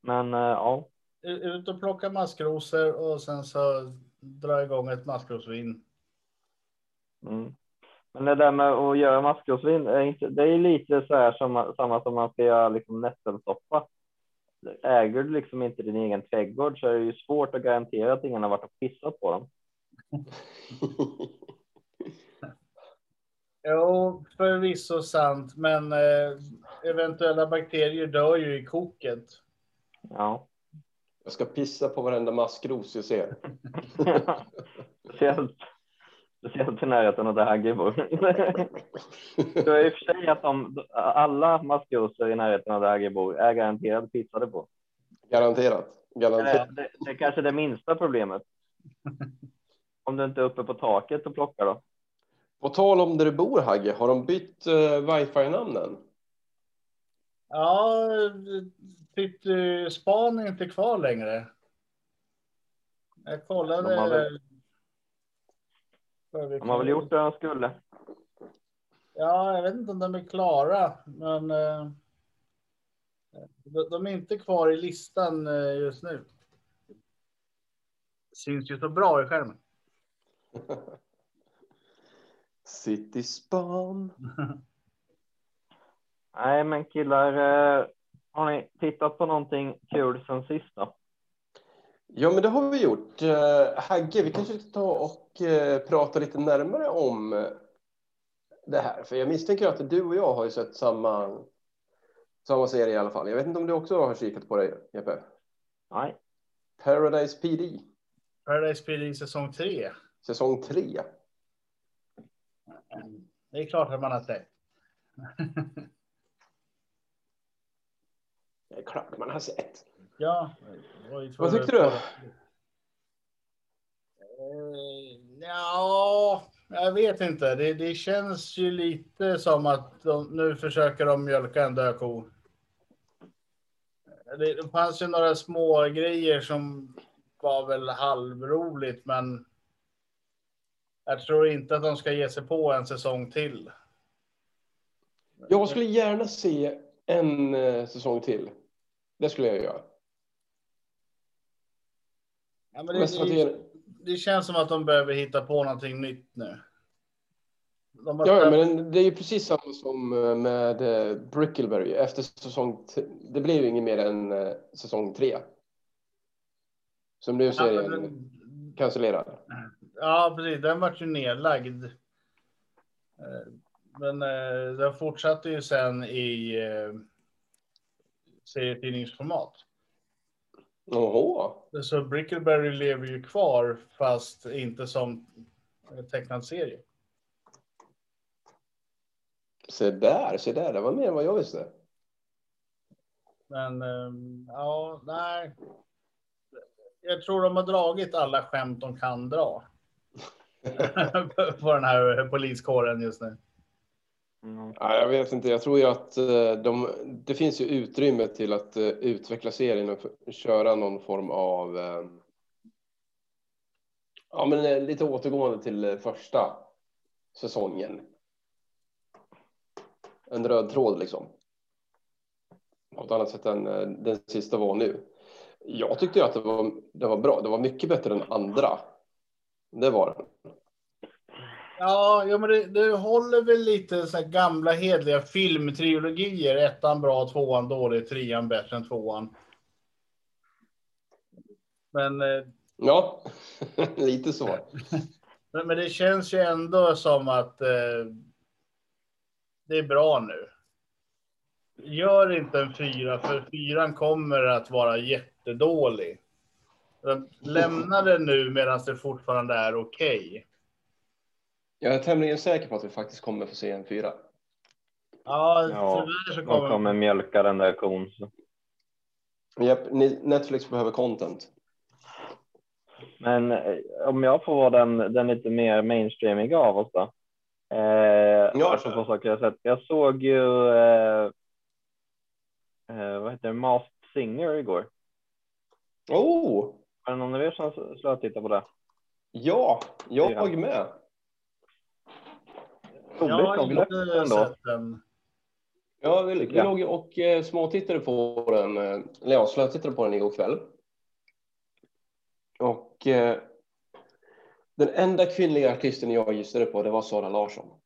Men eh, ja, Ut och plocka maskrosor och sen så dra igång ett maskrosvin. Mm. Men det där med att göra maskrosvin, är inte, det är lite så här som, samma som man ska göra liksom nässelsoppa. Äger du liksom inte din egen trädgård så är det ju svårt att garantera att ingen har varit och pissat på dem. *laughs* Jo, förvisso sant, men eh, eventuella bakterier dör ju i koket. Ja, Jag ska pissa på varenda maskros jag ser. *laughs* speciellt, speciellt *laughs* i närheten av där Hagge bor. Så i och för sig att de, alla maskrosor i närheten av där Hagge bor är garanterat pissade på. Garanterat. Det, Garanterat. det, det är kanske det minsta problemet. Om du inte är uppe på taket och plockar då. På tal om där du bor Hagge, har de bytt uh, wifi-namnen? Ja, typ eh, span är inte kvar längre. Jag kollade. De har väl- gjort det de skulle. Ja, jag vet inte om de är klara, men eh, de, de är inte kvar i listan eh, just nu. Syns ju så bra i skärmen. *laughs* City Span. Nej, men killar, eh, har ni tittat på någonting kul sen sist då? Ja, men det har vi gjort. Uh, Hagge, vi kanske ska ta och eh, prata lite närmare om eh, det här. För jag misstänker att du och jag har ju sett samma, samma serie i alla fall. Jag vet inte om du också har kikat på det, Jeppe? Nej, Paradise PD, Paradise PD säsong 3. säsong 3. Det är klart att man har sett. Det är klart man har sett. Ja. Vad tyckte du? Eh, Ja, jag vet inte. Det, det känns ju lite som att de, nu försöker de mjölka en död ko. Det, det fanns ju några små grejer som var väl halvroligt, men jag tror inte att de ska ge sig på en säsong till. Jag skulle gärna se en eh, säsong till. Det skulle jag göra. Ja, men det, det, det, känns som att de behöver hitta på någonting nytt nu. Har ja, men det är ju precis samma som eh, med eh, Brickleberry. Efter säsong... Det blev ju inget mer än eh, säsong tre. Så blev Ja, men serien den- cancellerad. Ja, precis. Den vart ju nedlagd. Men den fortsatte ju sen i serietidningsformat. Jaha. Så Brickleberry lever ju kvar fast inte som tecknad serie. Se där, se där. Det var mer än vad jag visste. Men eh, ja, nej. Jag tror de har dragit alla skämt de kan dra. *laughs* *laughs* på den här poliskåren just nu mm. Ja, jag vet inte. Jag tror ju att eh, de, det finns ju utrymme till att eh, utveckla serien och köra någon form av... Eh, ja, men lite återgående till första säsongen. En röd tråd liksom. På ett annat sätt än den sista var nu. Jag tyckte ju att det var, det var bra. Det var mycket bättre än andra. Det var den. Ja, ja men det, det håller väl lite så gamla hedliga filmtrilogier. Ettan bra, tvåan dålig, trean bättre än tvåan. Men, eh, Ja, *laughs* lite så. men, men det känns ju ändå som att eh, det är bra nu. Gör inte en fyra, för fyran kommer att vara jättedålig. Lämna det nu medan det fortfarande är okej. Jag är tämligen säker på att vi faktiskt kommer få se en fyra. Ja, Ja, tyvärr så De kommer... kommer mjölka den där kon. Japp, Netflix behöver content. Men eh, om jag får vara den, den lite mer mainstreamiga av oss då. Eh, Ja, på saker jag sett. Jag såg ju, eh, eh, vad heter det, Masked Singer igår. Oh, Var det någon av er som slöt och tittade på det? ja, jag Ja. med. Roligt Jag har inte ändå. sett den. Ja, vi, vi Ja. låg och eh, småtittade på den, eh, eller ja, slötittade på den igår kväll. Och eh, den enda kvinnliga artisten jag gissade på, det var Sara Larsson.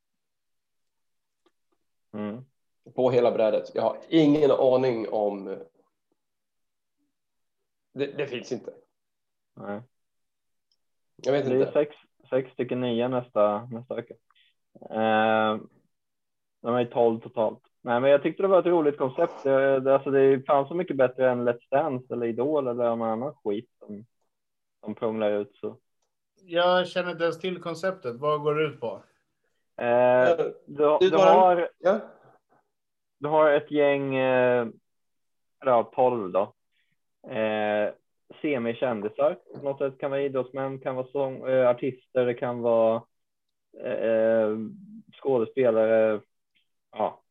Mm. På hela brädet. Jag har ingen aning om... Det, det finns inte. Nej. Jag vet Det är inte. sex, sex stycken nya nästa, nästa vecka. Eh, de är tolv totalt. Nej, men jag tyckte det var ett roligt koncept. Det, det, alltså det fanns så mycket bättre än Let's Dance eller Idol eller någon annan skit som, som prånglar ut. Så. Jag känner inte ens till konceptet. Vad går det ut på? Eh, du, du du, har, Ja. du har ett gäng, eh, ja, tolv då. Eh, semikändisar. På något sätt kan vara idrottsmän, kan vara sång, eh, artister, det kan vara eh, skådespelare. Ja,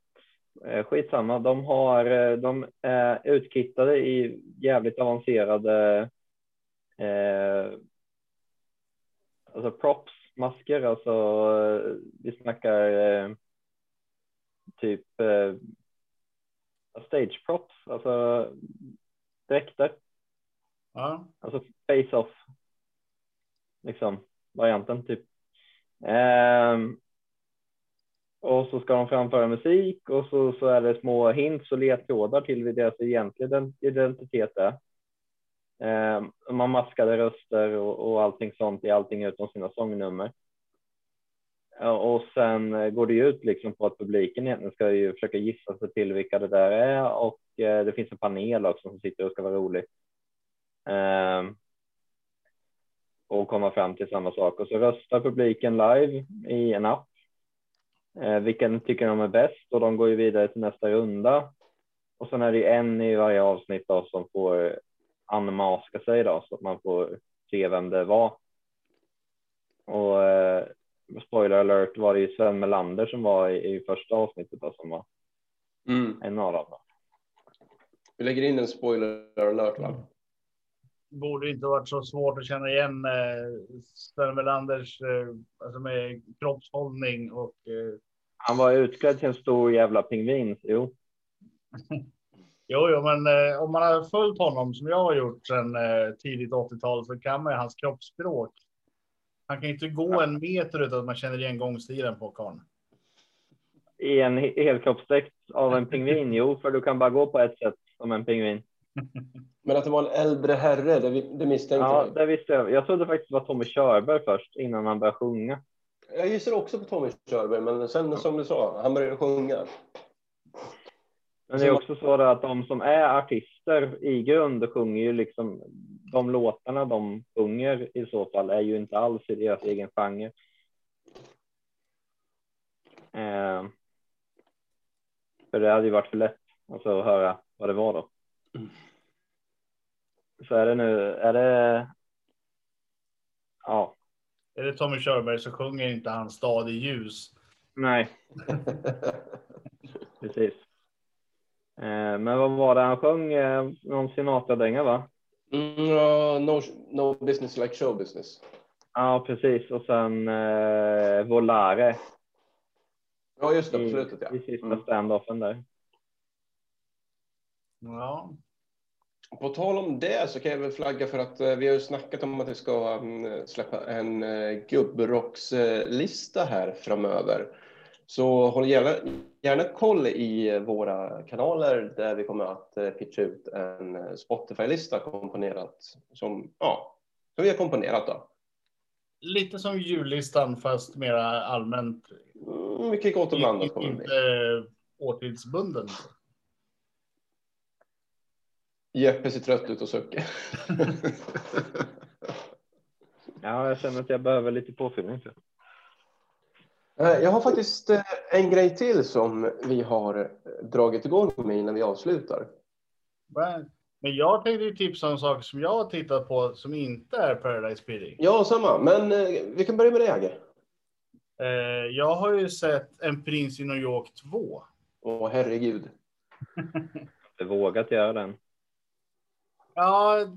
eh, skitsamma. De har, eh, de är utkittade i jävligt avancerade eh, alltså props, masker, alltså eh, vi snackar eh, typ eh, stage props, alltså dräkter, Ja. alltså face-off, liksom varianten typ. Ehm, och så ska de framföra musik och så, så är det små hints och ledtrådar till vad deras egentliga identitet är. Ehm, man maskade röster och, och allting sånt i allting utom sina sångnummer. Och sen eh, går det ju ut liksom på att publiken egentligen ska ju försöka gissa sig till vilka det där är och eh, det finns en panel också som sitter och ska vara rolig. Ehm, och komma fram till samma sak och så röstar publiken live i en app. Eh, vilken tycker de är bäst och de går ju vidare till nästa runda. Och sen är det en i varje avsnitt då som får anmaska sig då så att man får se vem det var. Och eh, spoiler alert var det ju Sven Melander som var i, i första avsnittet då, som var Mm. en av dem. Vi lägger in en spoiler alert, va? Borde inte varit så svårt att känna igen eh, Sven Melanders eh, alltså med kroppshållning och eh, Han var utklädd till en stor jävla pingvin. Jo, *laughs* Jo, jo, men eh, om man har följt honom som jag har gjort sedan eh, tidigt 80-tal så kan man ju hans kroppsspråk. Han kan inte gå en meter utan att man känner igen gångstilen på karln. i en he- helkroppsdräkt av en pingvin. Jo, för du kan bara gå på ett sätt som en pingvin. *laughs* Men att det var en äldre herre, det, vi- det misstänkte Ja, jag. det visste jag. Jag trodde faktiskt det var Tommy Körberg först innan han började sjunga. Jag gissar också på Tommy Körberg, men sen som du sa, han började sjunga. Men det är också så att de som är artister i grund sjunger ju liksom de låtarna de sjunger i så fall är ju inte alls i deras egen genre. Eh, för det hade ju varit för lätt alltså, att höra vad det var då. Så är det nu, är det. Ja, Är det Tommy Körberg så sjunger inte han Stad i ljus. nej, *laughs* precis. Eh, men vad var det han sjöng? Eh, någon Sinatra-dänga va? Mm, no, no business like show business. Ja, precis. Och sen eh, Volare Ja, just det, på i, slutet ja. i sista Mm. standoffen där. Ja, På tal om det så kan jag väl flagga för att eh, vi har ju snackat om att vi ska mm, släppa en eh, gubbrockslista här framöver. Så håll gärna, gärna koll i våra kanaler där vi kommer att eh, pitcha ut en Spotify-lista komponerat som, ja, som vi har komponerat då. lite som jullistan fast mera allmänt. Mm, mycket gott och blandat kommer det Inte bli. årtidsbunden. Jeppe ser trött ut och suckar. *laughs* Ja, jag känner att jag behöver lite påfyllning. jag. Eh, Jag har faktiskt eh, en grej till som vi har eh, dragit igång med innan vi avslutar. Men jag tänkte ju tipsa om saker som jag har tittat på som inte är Paradise PD. Ja, samma. Men vi kan börja med det, Agge. Jag har ju sett En prins i New York 2. Åh, herregud. *laughs* Jag har vågat göra den. Ja,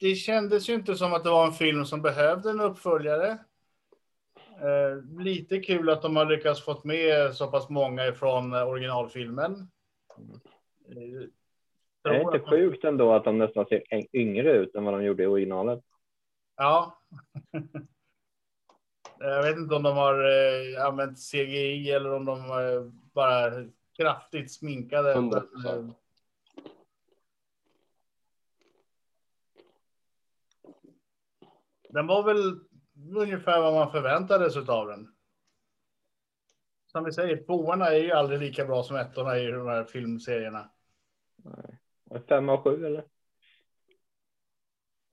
det kändes ju inte som att det var en film som behövde en uppföljare. Eh, lite kul att de har lyckats fått med så pass många ifrån eh, originalfilmen. Eh, Det är inte sjukt ändå att de nästan ser yngre ut än vad de gjorde i originalet. Ja. *laughs* Jag vet inte om de har eh, använt CGI eller om de eh, bara kraftigt sminkade. 100%. Den var väl ungefär vad man förväntade sig av den. Som vi säger, tvåorna är ju aldrig lika bra som ettorna i de här filmserierna. Nej. Fem av sju eller?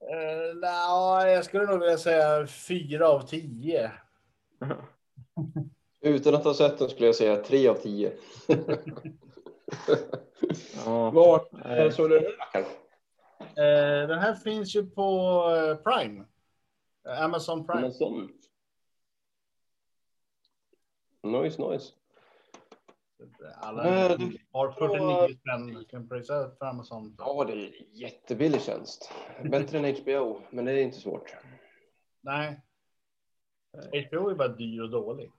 Uh, nej, jag skulle nog vilja säga fyra av tio. *laughs* Utan att ha sett den skulle jag säga tre av tio. *laughs* Ja. Vart Nej. såg du den här? Eh, den här finns ju på eh, Prime. Eh, Amazon Prime. En sån. Nice, nice. Alla Eh, har 49 spänn. Kan prisa för Amazon. Ja, det är jättebillig tjänst. Bättre än HBO, men det är inte svårt. Nej. HBO är bara dyr och dålig.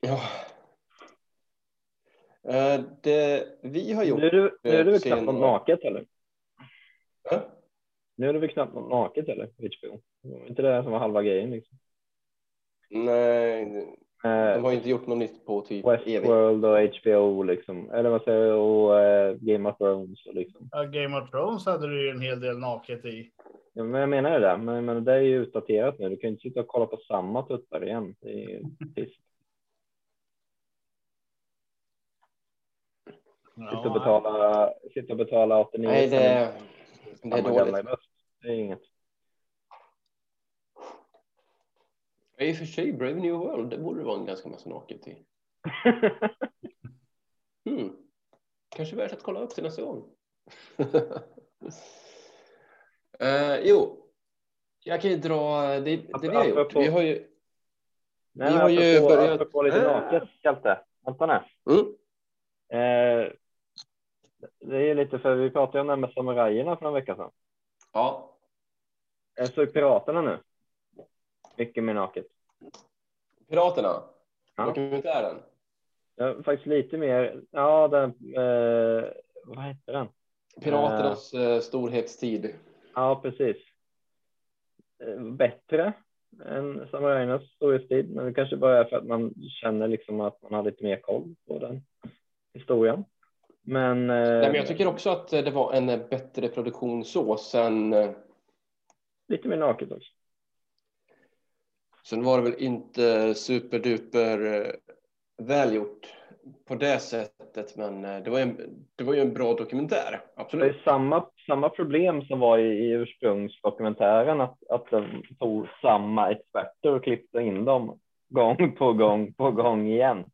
Ja. Eh, Det vi har gjort... Nu är du, nu är du väl Sen- knappt något naket eller? Ja, Nu är det väl knappt något naket eller? HBO. Det var inte det som var halva grejen liksom. Nej, de Eh, har inte gjort något nytt på typ. Westworld och HBO liksom. Eller vad säger jag? Och eh, Game of Thrones och liksom. Ja, Game of Thrones hade du ju en hel del naket i. Ja, men jag menar det där. Men, men det är ju utdaterat nu. Du kan ju inte sitta och kolla på samma tuttar igen. Det är ju trist. Sitta och betala, sitta och betala 89 Nej, det, det är dåligt. Det är inget. I och för sig, Brave New World, det borde vara en ganska massa naket i. *laughs* Hmm. Kanske värt att kolla upp till nästa gång. *laughs* Eh, jo, jag kan ju dra det, det vi har gjort. Vi har ju... Nej, Vi har ju apropå, börjat- apropå lite naket, Hjalte. Vänta nu. Mm. Eh, det är lite för vi pratade ju om det här med samurajerna för en vecka sedan. Ja, Jag såg Piraterna nu. Mycket mer naket. Piraterna. Ja. Dokumentären. Ja, faktiskt lite mer. Ja, den. Eh, vad heter den? Piraternas eh, storhetstid. Ja, precis. Eh, Bättre än samurajernas storhetstid, men det kanske bara är för att man känner liksom att man har lite mer koll på den historien. Men, eh, Nej, men jag tycker också att eh, det var en eh, bättre produktion så. Sen, eh, lite mer naket också. Sen var det väl inte superduper eh, välgjort på det sättet. Men eh, det var, ju en, det var ju en bra dokumentär. Det Absolut. är samma, samma problem som var i, i ursprungsdokumentären, att, att de tog samma experter och klippte in dem gång på gång på gång igen.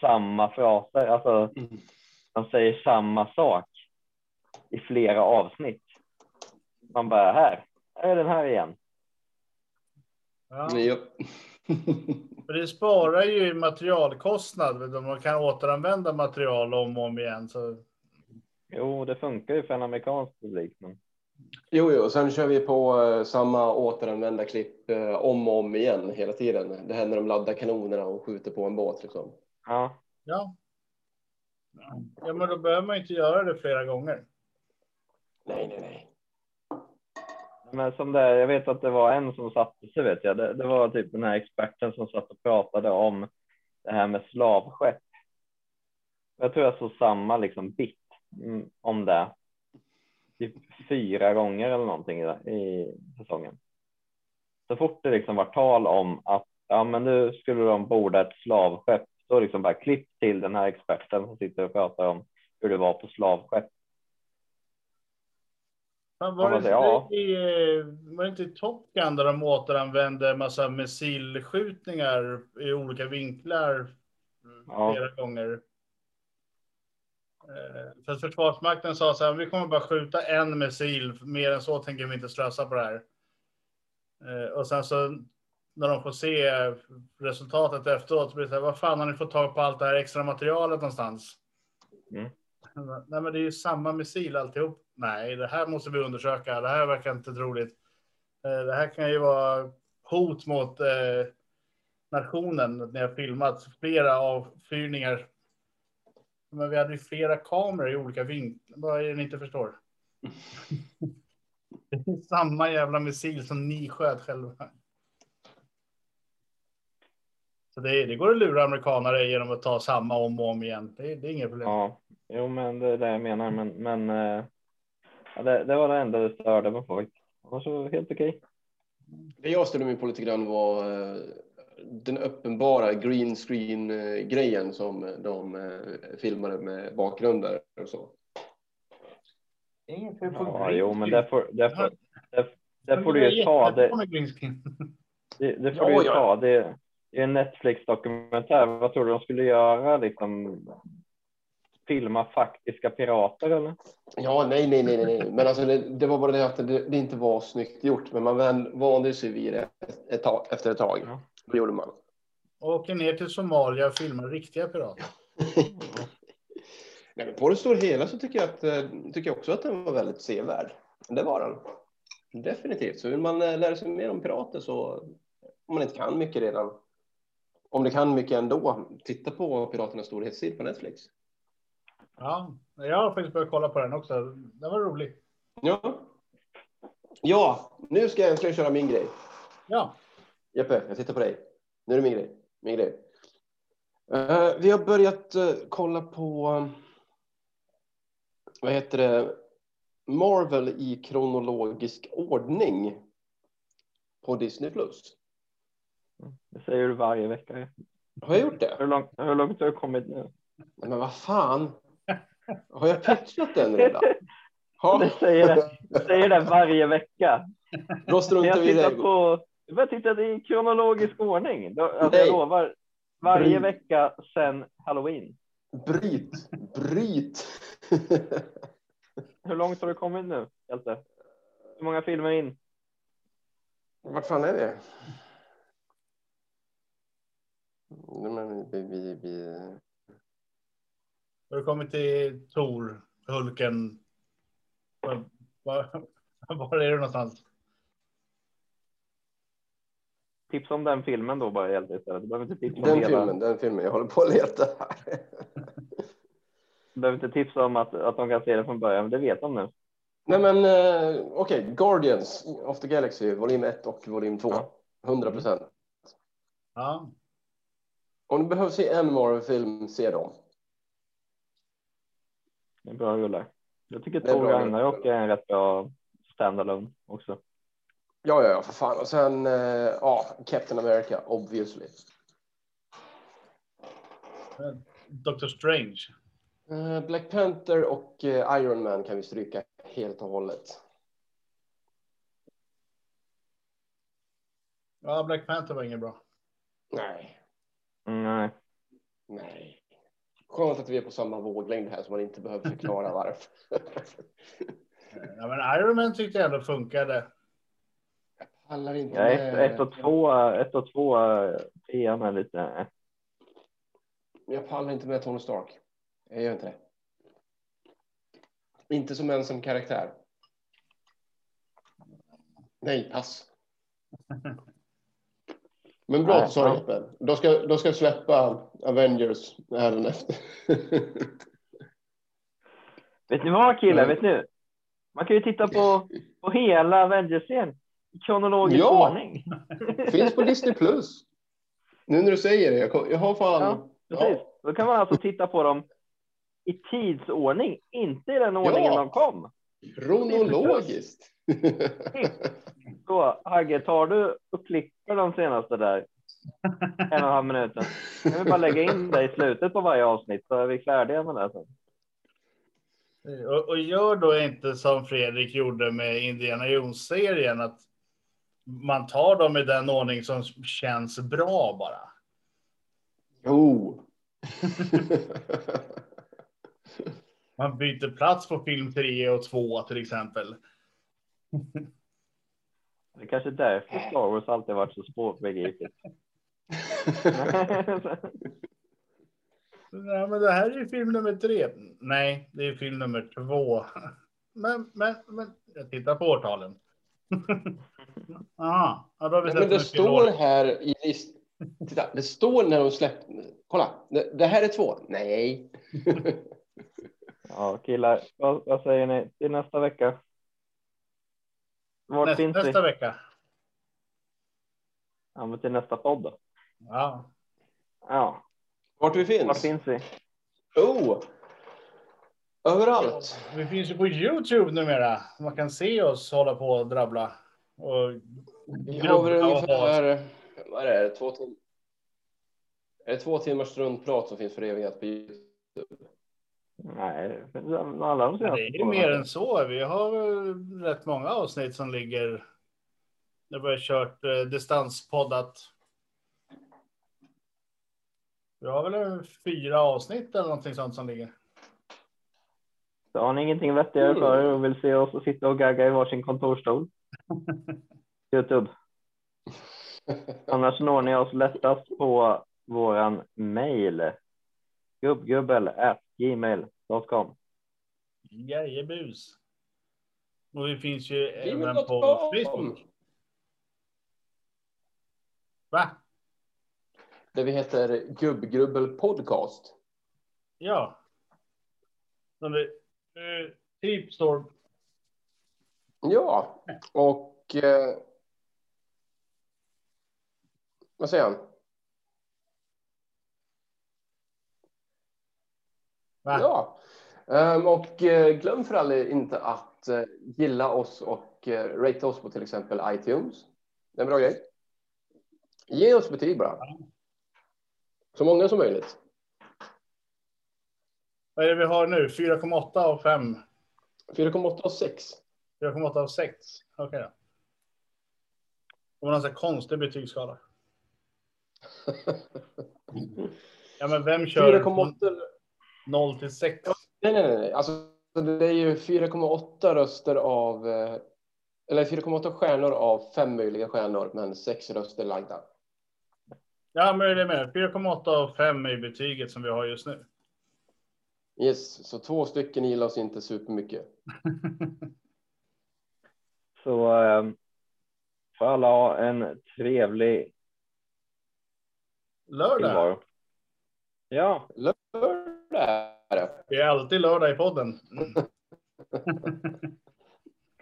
Samma fraser, alltså Mm. de säger samma sak i flera avsnitt. Man bara, här, här är den här igen. Ja. Ja. För det sparar ju materialkostnad. Man kan återanvända material om och om igen. Så Jo, det funkar ju för en amerikansk publik, men Jo, jo, sen kör vi på eh, samma återanvända klipp eh, om och om igen hela tiden. Det här när de laddar kanonerna och skjuter på en båt liksom. ja, ja. Ja, men då behöver man inte göra det flera gånger. Nej, nej, nej. Men som det, jag vet att det var en som satte sig, vet jag. Det, det var typ den här experten som satt och pratade om det här med slavskepp. Jag tror jag såg samma liksom bit mm, om det. Typ fyra gånger eller någonting i, i säsongen. Så fort det liksom var tal om att ja, men nu skulle de borda ett slavskepp, då liksom bara klipp till den här experten som sitter och pratar om hur det var på slavskepp. Men var, det, ja. i, eh, var det inte i Top Gun där de återanvände massa missilskjutningar i olika vinklar Ja. flera gånger? Eh, För Försvarsmakten sa så här, vi kommer bara skjuta en missil, mer än så tänker vi inte slösa på det här. Eh, Och sen så när de får se resultatet efteråt. Så blir det så här, vad fan har ni fått tag på allt det här extra materialet någonstans? Mm. Nej, men det är ju samma missil alltihop. Nej, det här måste vi undersöka. Det här verkar inte troligt. Eh, Det här kan ju vara hot mot eh, nationen. Ni har filmat flera avfyrningar. Men vi hade ju flera kameror i olika vinklar. Vad är det ni inte förstår? Det *laughs* är samma jävla missil som ni sköt själva. Så det, det går att lura amerikanare genom att ta samma om och om igen. Det, det är inget problem. Ja, jo, men det är det jag menar. Men, men eh, ja, det, det var det enda det störde med folk. Annars var det helt okej. Det jag ställde mig på lite grann var eh, den uppenbara green screen eh, grejen som de filmade med bakgrunder och så. Ja, jo, men det får, det får, det, det får du ju ta. Det, det, det får du ju ta. Det, det är en Netflix-dokumentär. Vad tror du de skulle göra? Liksom, filma faktiska pirater eller? Ja, nej, nej, nej, nej. Men alltså det, det var bara det att det, det inte var snyggt gjort. Men man vande sig vid det ett tag, efter ett tag. Ja. Det gjorde man. Åker ner till Somalia och filmar riktiga pirater. *laughs* Nej, men på det stora hela så tycker jag, att, eh, tycker jag också att den var väldigt sevärd. Det var den. Definitivt. Så vill man eh, lära sig mer om pirater så, om man inte kan mycket redan, om det kan mycket ändå, titta på Piraternas storhetstid på Netflix. Ja, jag har faktiskt börjat kolla på den också. Den var rolig. Ja. Ja, nu ska jag äntligen köra min grej. Ja, Jeppe, jag tittar på dig. Nu är det min grej. Min grej. Eh, vi har börjat eh, kolla på, eh, vad heter det, Marvel i kronologisk ordning på Disney+. Plus. Det säger du varje vecka. Har jag gjort det? Hur långt, hur långt har du kommit nu? Men vad fan? Har jag pitchat den redan? Ja, *laughs* Du säger det, du säger det varje vecka. då struntar vi i det. på, jag tittar i kronologisk ordning. Alltså jag lovar, varje Bryt. vecka sedan halloween. Bryt, bryt. Hur långt har du kommit nu, Hjelte? Hur många filmer in? Vart fan är? Nej, men vi, vi, vi... har du kommit till Tor, Hulken? Var, var, var är du någonstans? Tipsa om den filmen då bara Hjelte istället. Du behöver inte tipsa om Den hela. filmen, den filmen. Jag håller på att leta här. Du behöver inte tipsa om att, att de kan se det från början, men det vet de nu. Nej men eh, okej, Guardians of the Galaxy, volym 1 och volym 2. Ja. 100 procent. Ja, Om du behöver se en Marvel-film, se dem. Det är bra rullar. Jag tycker bra Ragnarok är en rätt bra standalone också. Ja, ja, ja, för fan. Och sen, eh, ja, Captain America, obviously. Doctor Strange. Eh, Black Panther och eh, Iron Man kan vi stryka helt och hållet. Ja, Black Panther var inget bra. Nej, nej. nej. Skönt att vi är på samma våglängd här så man inte behöver förklara *laughs* varför. Ja, men Iron Man tyckte jag ändå funkade. Pallar inte Ja, ett, ett och två, ett och två, trean är lite... eh. Jag pallar inte med Tony Stark. Jag gör inte det. Inte som ensam karaktär. Nej, pass. *laughs* Men bra att du sa det ja. Jeppe. Då ska, då ska jag släppa Avengers även efter. *laughs* Vet ni vad killar, vet ni? Man kan ju titta på, på hela Avengers-serien i kronologisk Ja. ordning. *laughs* Finns på Disney Plus. Nu när du säger det. Jag, jag har fan. Ja, Precis. Då kan man alltså titta på dem i tidsordning, inte i den ordningen Ja. de kom. Kronologiskt. *laughs* Så Hagge, tar du och klipper de senaste där en och en halv minuten. Jag vill bara lägga in det i slutet på varje avsnitt så är vi färdiga med det. Sen. Och, och gör då inte som Fredrik gjorde med Indiana Jones-serien, att man tar dem i den ordning som känns bra bara. Jo. *laughs* *laughs* Man byter plats på film 3 och 2 till exempel. Det kanske därför Star Wars alltid varit så svårbegripligt. Nej, *laughs* men det här är ju film nummer tre. Nej, det är film nummer två. Men, men, men jag tittar på årtalen. *laughs* Aha, ja, då har vi Ja, sett men det står år. här i list... Titta, det står när de släppte... Kolla, det, det här är två. Nej. *laughs* Ja, killar, vad, vad säger ni till nästa vecka? Vart Nästa, finns nästa vi? vecka. Ja, men till nästa podd då. Ja. Ja, Vart vi var finns? finns vi? Oh! Överallt. Vi finns ju på Youtube numera. Man kan se oss hålla på och drabbla. Och Vi har väl ungefär... Vad är det? Två tim... Är det två timmars struntprat som finns förevigat på Youtube? Alla de senaste Det är mer än så. Vi har rätt många avsnitt som ligger. Där vi har kört eh, distanspoddat. Vi har väl en fyra avsnitt eller någonting sånt som ligger. Så har ni ingenting vettigare Mm. för er och vill se oss och sitta och gagga i varsin kontorsstol? *laughs* Youtube. Annars når ni oss lättast på våran mail. gubbgubbel.gmail.com Jajebus. Och vi finns ju även på Facebook. Va? Där vi heter Gubbgrubbel Podcast. Ja. Som det, eh, typ står. Ja, och... Eh, vad säger han? Va? Ja. Ehm, och eh, glöm för all inte att eh, gilla oss och uh, rate oss på till exempel iTunes. Det är en bra grej. Ge oss betyg bara. Så många som möjligt. Vad är det vi har nu? 4,8 av 5. 4,8 och 6. 4,8 av 6. Okej då. Det var här konstig betygsskala. *laughs* Ja, men vem kör 4,8. 0 till 6? Nej, nej, nej. Alltså, det är ju 4,8 röster av... eh, Eller 4,8 stjärnor av fem möjliga stjärnor, men sex röster lagda. Ja, men det är med. 4,8 av 5 är betyget som vi har just nu. Yes, så två stycken gillar oss inte supermycket. *laughs* Så eh, får alla ha en trevlig Lördag. tillvaro. Ja, Lördag det. Det är alltid lördag i podden. *laughs*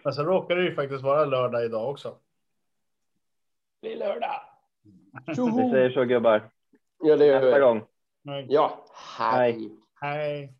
Men så råkar det ju faktiskt vara lördag idag också. Det är lördag. vi säger så gubbar. Ja, det gör Nästa vi. gång. Ja, hej. Hej. Hej.